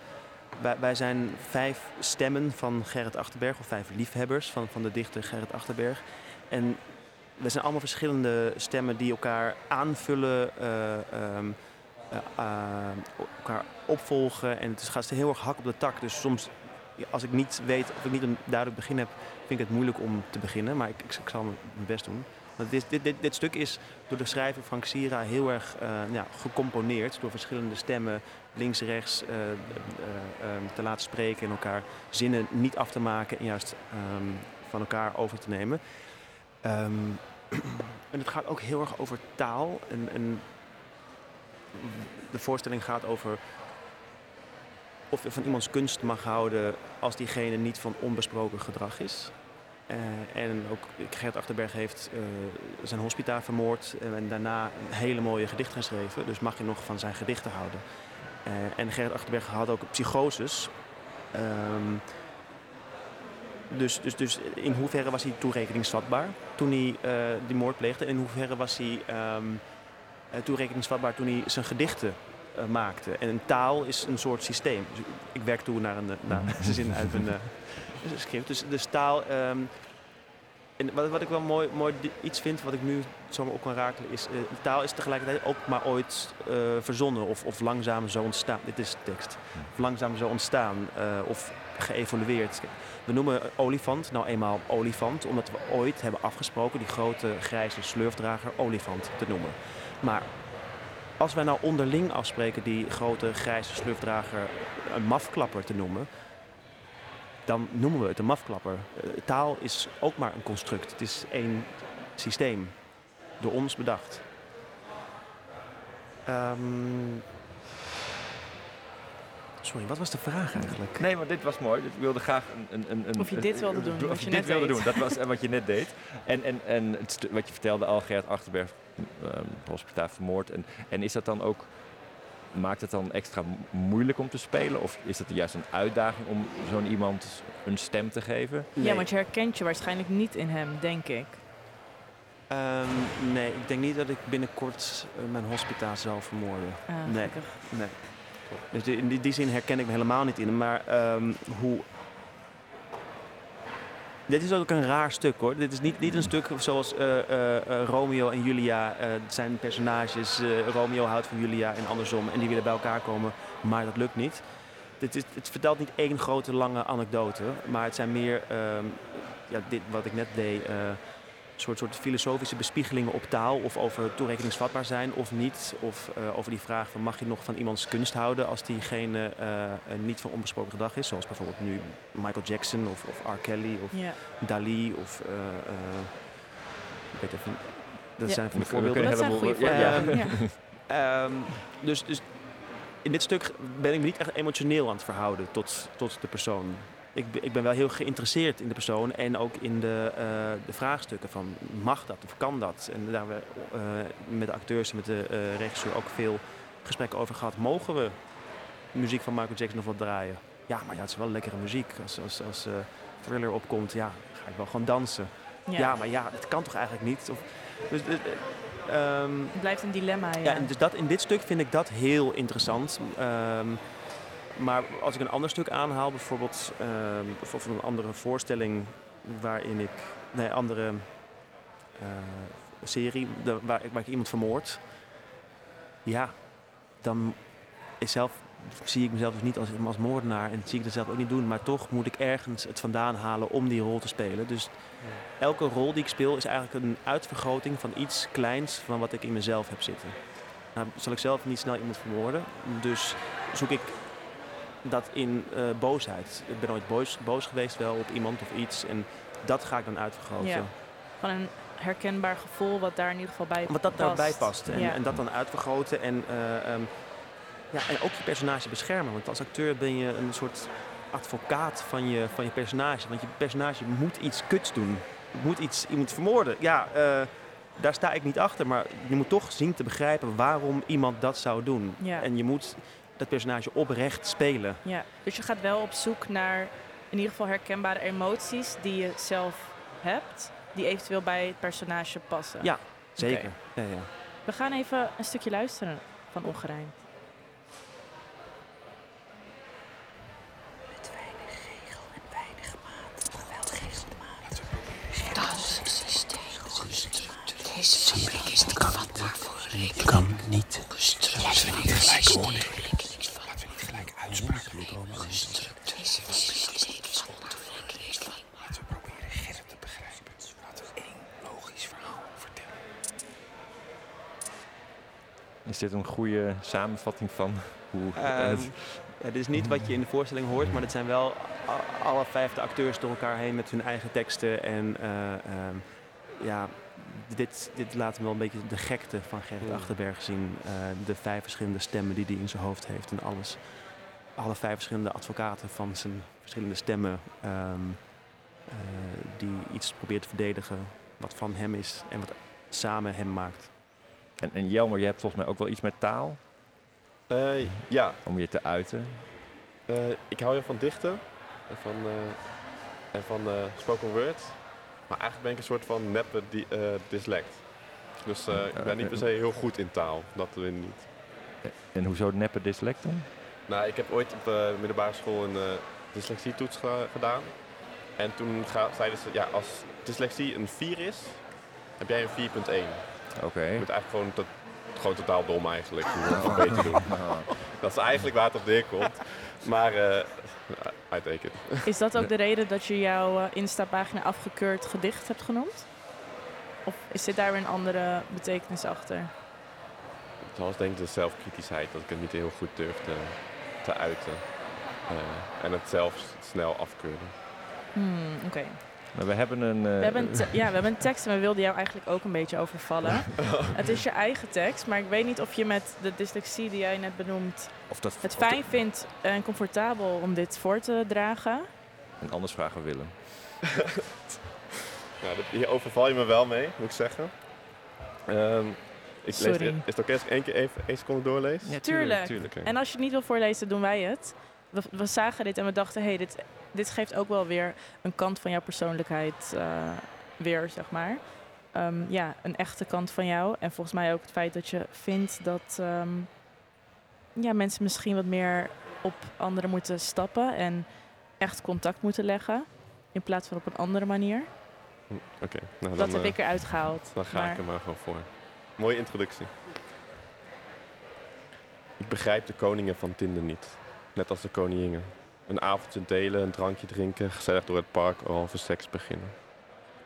wij, wij zijn vijf stemmen van Gerrit Achterberg, of vijf liefhebbers van, van de dichter Gerrit Achterberg. En we zijn allemaal verschillende stemmen die elkaar aanvullen, eh, elkaar opvolgen. En het gaat heel erg hak op de tak. Dus soms, als ik niet weet of ik niet een duidelijk begin heb, vind ik het moeilijk om te beginnen. Maar ik, ik, zal mijn best doen. Want dit, dit, dit, stuk is door de schrijver Frank Sira heel erg eh, gecomponeerd. Door verschillende stemmen links, rechts eh, eh, te laten spreken en elkaar zinnen niet af te maken en juist ehm, van elkaar over te nemen. Ehm, en het gaat ook heel erg over taal. En de voorstelling gaat over of je van iemands kunst mag houden als diegene niet van onbesproken gedrag is. Eh, en ook Gert Achterberg heeft eh, zijn hospita vermoord en daarna een hele mooie gedicht geschreven. Dus mag je nog van zijn gedichten houden. Eh, en Gert Achterberg had ook psychoses. Ehm, dus, dus, dus in hoeverre was hij toerekeningsvatbaar toen hij die moord pleegde? En in hoeverre was hij eh, toerekeningsvatbaar toen hij zijn gedichten eh, maakte? En een taal is een soort systeem. Dus ik- werk toe naar een, eh, naar een zin uit een eh, schrift. Dus, dus taal... ehm, en wat, wat ik wel mooi, mooi iets vind, wat ik nu zomaar op kan rakelen, is... taal is tegelijkertijd ook maar ooit verzonnen of, of langzaam zo ontstaan. Dit is de tekst. Of langzaam zo ontstaan of geëvolueerd. We noemen olifant nou eenmaal olifant, omdat we ooit hebben afgesproken die grote grijze slurfdrager olifant te noemen. Maar als wij nou onderling afspreken die grote grijze slurfdrager een mafklapper te noemen, dan noemen we het een mafklapper. Eh, taal is ook maar een construct. Het is één systeem, door ons bedacht. Ehm, sorry, wat was de vraag eigenlijk? Nee, maar dit was mooi. Ik wilde graag een... een, een, een Of je dit wilde doen, Of je je dit net wilde deed. doen. Dat was eh, wat je net deed. En, en, en wat je vertelde al, Achterberg, um, hospitaal vermoord. En, en is dat dan ook... Maakt het dan extra mo- moeilijk om te spelen? Of is het juist een uitdaging om zo'n iemand een stem te geven? Ja, want je herkent je waarschijnlijk niet in hem, denk ik. Ehm, nee, ik denk niet dat ik binnenkort eh, mijn hospita zal vermoorden. Ah, Nee. gelukkig. Nee. Dus in die, die zin herken ik me helemaal niet in hem. Maar ehm, hoe... Dit is ook een raar stuk hoor. Dit is niet, niet een stuk zoals eh, eh, eh, Romeo en Julia. zijn personages. Romeo houdt van Julia en andersom. En die willen bij elkaar komen, maar dat lukt niet. Dit is, het vertelt niet één grote lange anekdote. Maar het zijn meer, ehm, ja, dit, wat ik net deed, soort, soort filosofische bespiegelingen op taal. Of over toerekeningsvatbaar zijn of niet. Of eh, over die vraag van mag je nog van iemands kunst houden als diegene eh, eh, niet van onbesproken gedrag is. Zoals bijvoorbeeld nu Michael Jackson of, of R. Kelly of Ja. Dali of... eh, eh, ik weet even, dat Ja. zijn van de voorbeelden. Dat zijn goede ja, voorbeelden. Ja. Ehm, dus, dus in dit stuk ben ik me niet echt emotioneel aan het verhouden tot, tot de persoon. Ik, ben- ik ben wel heel geïnteresseerd in de persoon en ook in de, eh, de vraagstukken van mag dat of kan dat? En daar hebben we eh, met de acteurs en met de eh, regisseur ook veel gesprekken over gehad. Mogen we muziek van Michael Jackson nog wat draaien? Ja, maar ja, het is wel lekkere muziek. Als, als, als Thriller opkomt, ja, ga ik wel gewoon dansen. Ja, maar ja, dat kan toch eigenlijk niet? Of, dus, eh, ehm, Het blijft een dilemma, ja. ja, en dus dat, in dit stuk vind ik dat heel interessant. Ehm, maar als ik een ander stuk aanhaal, bijvoorbeeld, ehm, bijvoorbeeld een andere voorstelling waarin ik, nee, andere eh, serie de- waar, ik- waar ik iemand vermoord, ja, dan is zelf, zie ik mezelf dus niet als, als moordenaar en zie ik dat zelf ook niet doen, maar toch moet ik ergens het vandaan halen om die rol te spelen. Dus elke rol die ik speel is eigenlijk een uitvergroting van iets kleins van wat ik in mezelf heb zitten. Nou, zal ik zelf niet snel iemand vermoorden, dus zoek ik dat in eh, boosheid. Ik ben ooit boos, boos geweest wel op iemand of iets en dat ga ik dan uitvergroten. Ja. Van een herkenbaar gevoel wat daar in ieder geval bij Wat dat past. daarbij past. En, Ja. en dat dan uitvergroten en, eh, ehm, ja, en ook je personage beschermen. Want als acteur ben je een soort advocaat van je, van je personage. Want je personage moet iets kuts doen. Moet iets, iemand vermoorden. Ja, eh, daar sta ik niet achter. Maar je moet toch zien te begrijpen waarom iemand dat zou doen. Ja. En je moet dat personage oprecht spelen. Ja, dus je gaat wel op zoek naar in ieder geval herkenbare emoties die je zelf hebt, die eventueel bij het personage passen. Ja, zeker. Ja, ja. We gaan even een stukje luisteren van Ongerijmd. Deze fabriek is te vatbaar voor rekening. Kan niet. Vatbaar voor rekening. Laten we proberen Gerrit te begrijpen. Laten we één logisch verhaal vertellen. Is dit een goede samenvatting van hoe... Ehm, het- ja, dit is niet wat je in de voorstelling hoort, maar het zijn wel alle vijf de acteurs door elkaar heen met hun eigen teksten. En eh, ehm, ja, dit, dit laat me wel een beetje de gekte van Gerrit. Achterberg zien. Eh, de vijf verschillende stemmen die hij in zijn hoofd heeft en alles. Alle vijf verschillende advocaten van zijn verschillende stemmen. Ehm, eh, die iets probeert te verdedigen wat van hem is en wat samen hem maakt. En, en Jelmer, je hebt volgens mij ook wel iets met taal Eh, ja, om je te uiten. eh, ik hou heel van dichten en van, eh, en van eh, spoken word. Maar eigenlijk ben ik een soort van neppe di eh, dyslect. Dus eh, ik ben niet per se heel goed in taal. Dat weer niet. En hoezo neppe dyslect dan? Nou, ik heb ooit op de middelbare school een eh dyslexietoets ge- gedaan. En toen ga- zeiden ze, ja, als dyslexie een 4 is, heb jij een 4.1. Oké. Je bent eigenlijk gewoon, tot, gewoon totaal dom eigenlijk. Je moet het beter doen. Dat is eigenlijk waar het op neerkomt. Maar, eh I take it. Is dat ook de reden dat je jouw eh, Insta-pagina afgekeurd gedicht hebt genoemd? Of is dit daar weer een andere betekenis achter? Zoals denk ik de zelfkritischheid, dat ik het niet heel goed durf te, te uiten. Eh, en het zelf snel afkeurde. Hmm, Oké. Maar we hebben een... eh, We, hebben een ja, we hebben een tekst en we wilden jou eigenlijk ook een beetje overvallen. het is je eigen tekst, maar ik weet niet of je met de dyslexie die jij net benoemt of dat, het dat- fijn vindt en comfortabel om dit voor te dragen. En anders vragen we Willem. Nou, dat- hier overval je me wel mee, moet ik zeggen. Ehm, ik lees, Sorry. is het oké als ik één keer even één seconde doorlees? Ja, Tuurlijk. En als je het niet wil voorlezen, doen wij het. We, we zagen dit en we dachten, hé, hey, dit, dit geeft ook wel weer een kant van jouw persoonlijkheid eh, weer, zeg maar. Ehm, ja, een echte kant van jou. En volgens mij ook het feit dat je vindt dat ehm, ja, mensen misschien wat meer op anderen moeten stappen en echt contact moeten leggen. In plaats van op een andere manier. Oké, nou, Dat dan, heb eh, ik eruit gehaald. dan ga Maar- ik er maar gewoon voor. Mooie introductie. Ik begrijp de koningen van Tinder niet. Net als de koninginnen. Een avondje delen, een drankje drinken, gezellig door het park al over seks beginnen.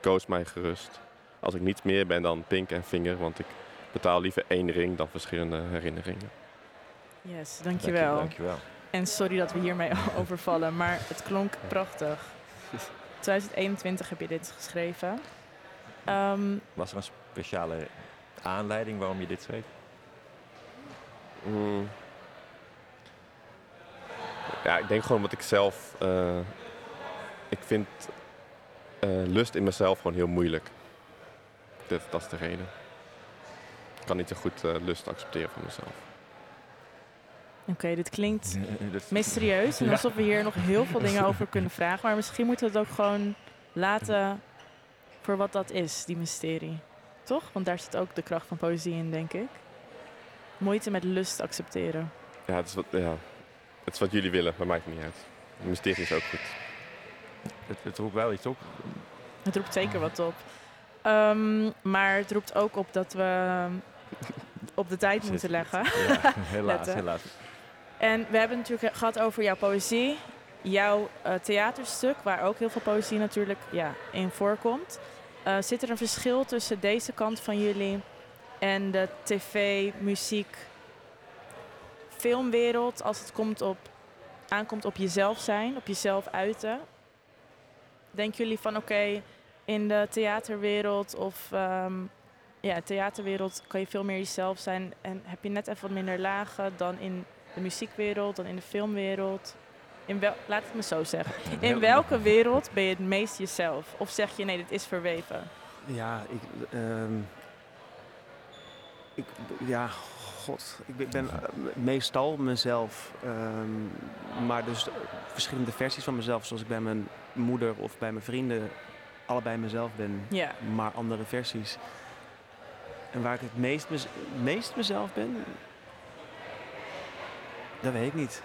Koos mij gerust. Als ik niets meer ben dan pink en vinger, want ik betaal liever één ring dan verschillende herinneringen. Yes, Dank je- dankjewel. Dankjewel. En sorry dat we hiermee overvallen, maar het klonk prachtig. 2021 heb je dit geschreven. Ehm, Was er een speciale aanleiding waarom je dit schreef? Mm. Ja, ik denk gewoon wat ik zelf. eh, ik vind eh, lust in mezelf gewoon heel moeilijk. Dat, dat is de reden. Ik kan niet zo goed eh, lust accepteren van mezelf. Oké, dit klinkt Dat- mysterieus en alsof we hier nog heel veel dingen over kunnen vragen. Maar misschien moeten we het ook gewoon laten voor wat dat is, die mysterie. Toch? Want daar zit ook de kracht van poëzie in, denk ik. Moeite met lust accepteren. Ja, het is wat, ja, het is wat jullie willen, maar maakt niet uit. Het mysterie is ook goed. Het, het roept wel iets op. Het roept zeker wat op. Ehm, maar het roept ook op dat we op de tijd moeten leggen. Ja, helaas, helaas. En we hebben het natuurlijk gehad over jouw poëzie, jouw eh, theaterstuk, waar ook heel veel poëzie natuurlijk ja, in voorkomt. Eh, zit er een verschil tussen deze kant van jullie en de tv, muziek, filmwereld als het komt op, aankomt op jezelf zijn, op jezelf uiten? Denken jullie van oké, in de theaterwereld of ehm, ja, theaterwereld kan je veel meer jezelf zijn en heb je net even wat minder lagen dan in de muziekwereld, dan in de filmwereld? In wel, laat het me zo zeggen. In welke wereld ben je het meest jezelf? Of zeg je nee, dit is verweven? Ja, ik, ehm, ik ja, god, ik ben- eh, meestal mezelf, ehm, maar dus verschillende versies van mezelf, zoals ik bij mijn moeder of bij mijn vrienden allebei mezelf ben, maar andere versies. En waar ik het meest, mez- meest mezelf ben, dat weet ik niet.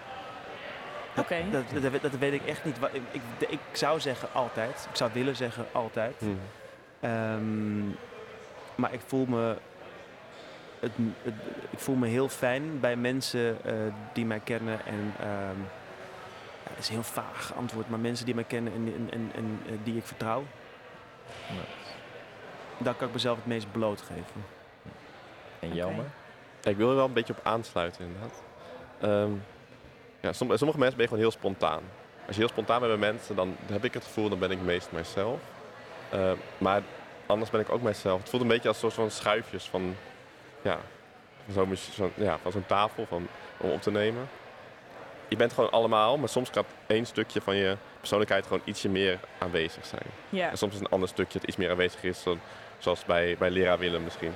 Dat- Oké. Dat, dat, dat weet ik echt niet. Ik, ik, ik zou zeggen altijd. Ik zou willen zeggen altijd. Hmm. Ehm, maar ik voel me. Het, het- ik voel me heel fijn bij mensen eh, die mij kennen. En ehm, ja, dat is een heel vaag antwoord, maar mensen die mij kennen en, en, en, en, eh, die ik vertrouw. Daar kan ik mezelf het meest blootgeven. En Jelmer? Ik wil er wel een beetje op aansluiten, inderdaad. Ehm, ja, som- sommige mensen ben je gewoon heel spontaan. Als je heel spontaan bent bij mensen, dan heb ik het gevoel, dan ben ik meest mijzelf. Ehm, maar anders ben ik ook mijzelf. Het voelt een beetje als soort van schuifjes van, ja, van zo'n ja, van zo'n tafel van, om op te nemen. Je bent gewoon allemaal, maar soms gaat één stukje van je persoonlijkheid gewoon ietsje meer aanwezig zijn. En soms is een ander stukje dat iets meer aanwezig is, zo- zoals bij, bij leraar Willem misschien.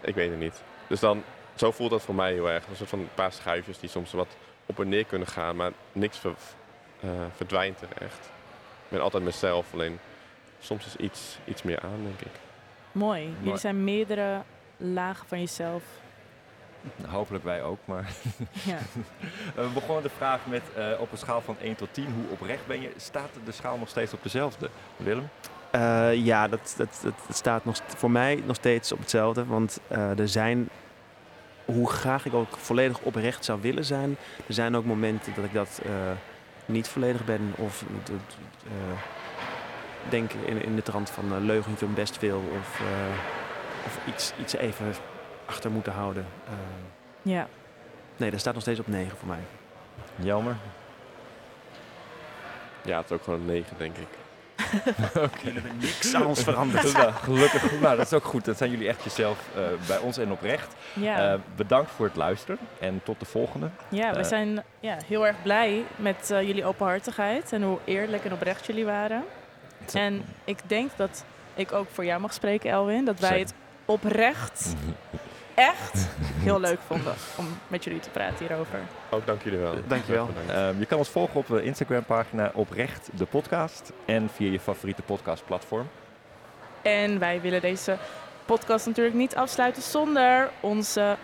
Ik weet het niet. Dus dan, zo voelt dat voor mij heel erg. Een soort van een paar schuifjes die soms wat op en neer kunnen gaan, maar niks ver- eh, verdwijnt er echt. Ik ben altijd mezelf, alleen soms is iets, iets meer aan, denk ik. Mooi. Jullie Mooi. zijn meerdere lagen van jezelf. Hopelijk wij ook, maar... Ja. we begonnen de vraag met eh, op een schaal van 1 tot 10, hoe oprecht ben je? Staat de schaal nog steeds op dezelfde? Willem? Eh, ja, dat, dat, staat nog, voor mij nog steeds op hetzelfde. Want eh, er zijn, hoe graag ik ook volledig oprecht zou willen zijn, er zijn ook momenten dat ik dat eh, niet volledig ben. Of eh, denk in, in de trant van uh, leugen niet hun best wil. Of, eh, of iets, iets even achter moeten houden. Eh, ja. nee, dat staat nog steeds op 9 voor mij. Jelmer? Ja, het is ook gewoon een 9, denk ik. Oké. Niks aan ons veranderd. Nou, gelukkig. Nou, dat is ook goed. Dat zijn jullie echt jezelf eh, bij ons en oprecht. Ja. Eh, bedankt voor het luisteren en tot de volgende. Ja, we Eh, zijn ja, heel erg blij met eh, jullie openhartigheid en hoe eerlijk en oprecht jullie waren. En ik denk dat ik ook voor jou mag spreken, Elwin, dat wij Zeker. het oprecht echt heel leuk vonden om met jullie te praten hierover. Ook dank jullie wel. Dankjewel. Bedankt. Eh, je kan ons volgen op de Instagram pagina oprecht de podcast en via je favoriete podcastplatform. En wij willen deze podcast natuurlijk niet afsluiten zonder onze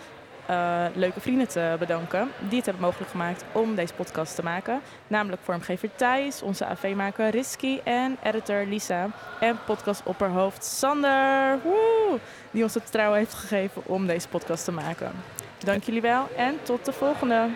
eh, leuke vrienden te bedanken. Die het hebben mogelijk gemaakt om deze podcast te maken. Namelijk vormgever Thijs, onze AV-maker Risky en editor Lisa. En podcastopperhoofd Sander, die ons het vertrouwen heeft gegeven om deze podcast te maken. Dank jullie wel en tot de volgende.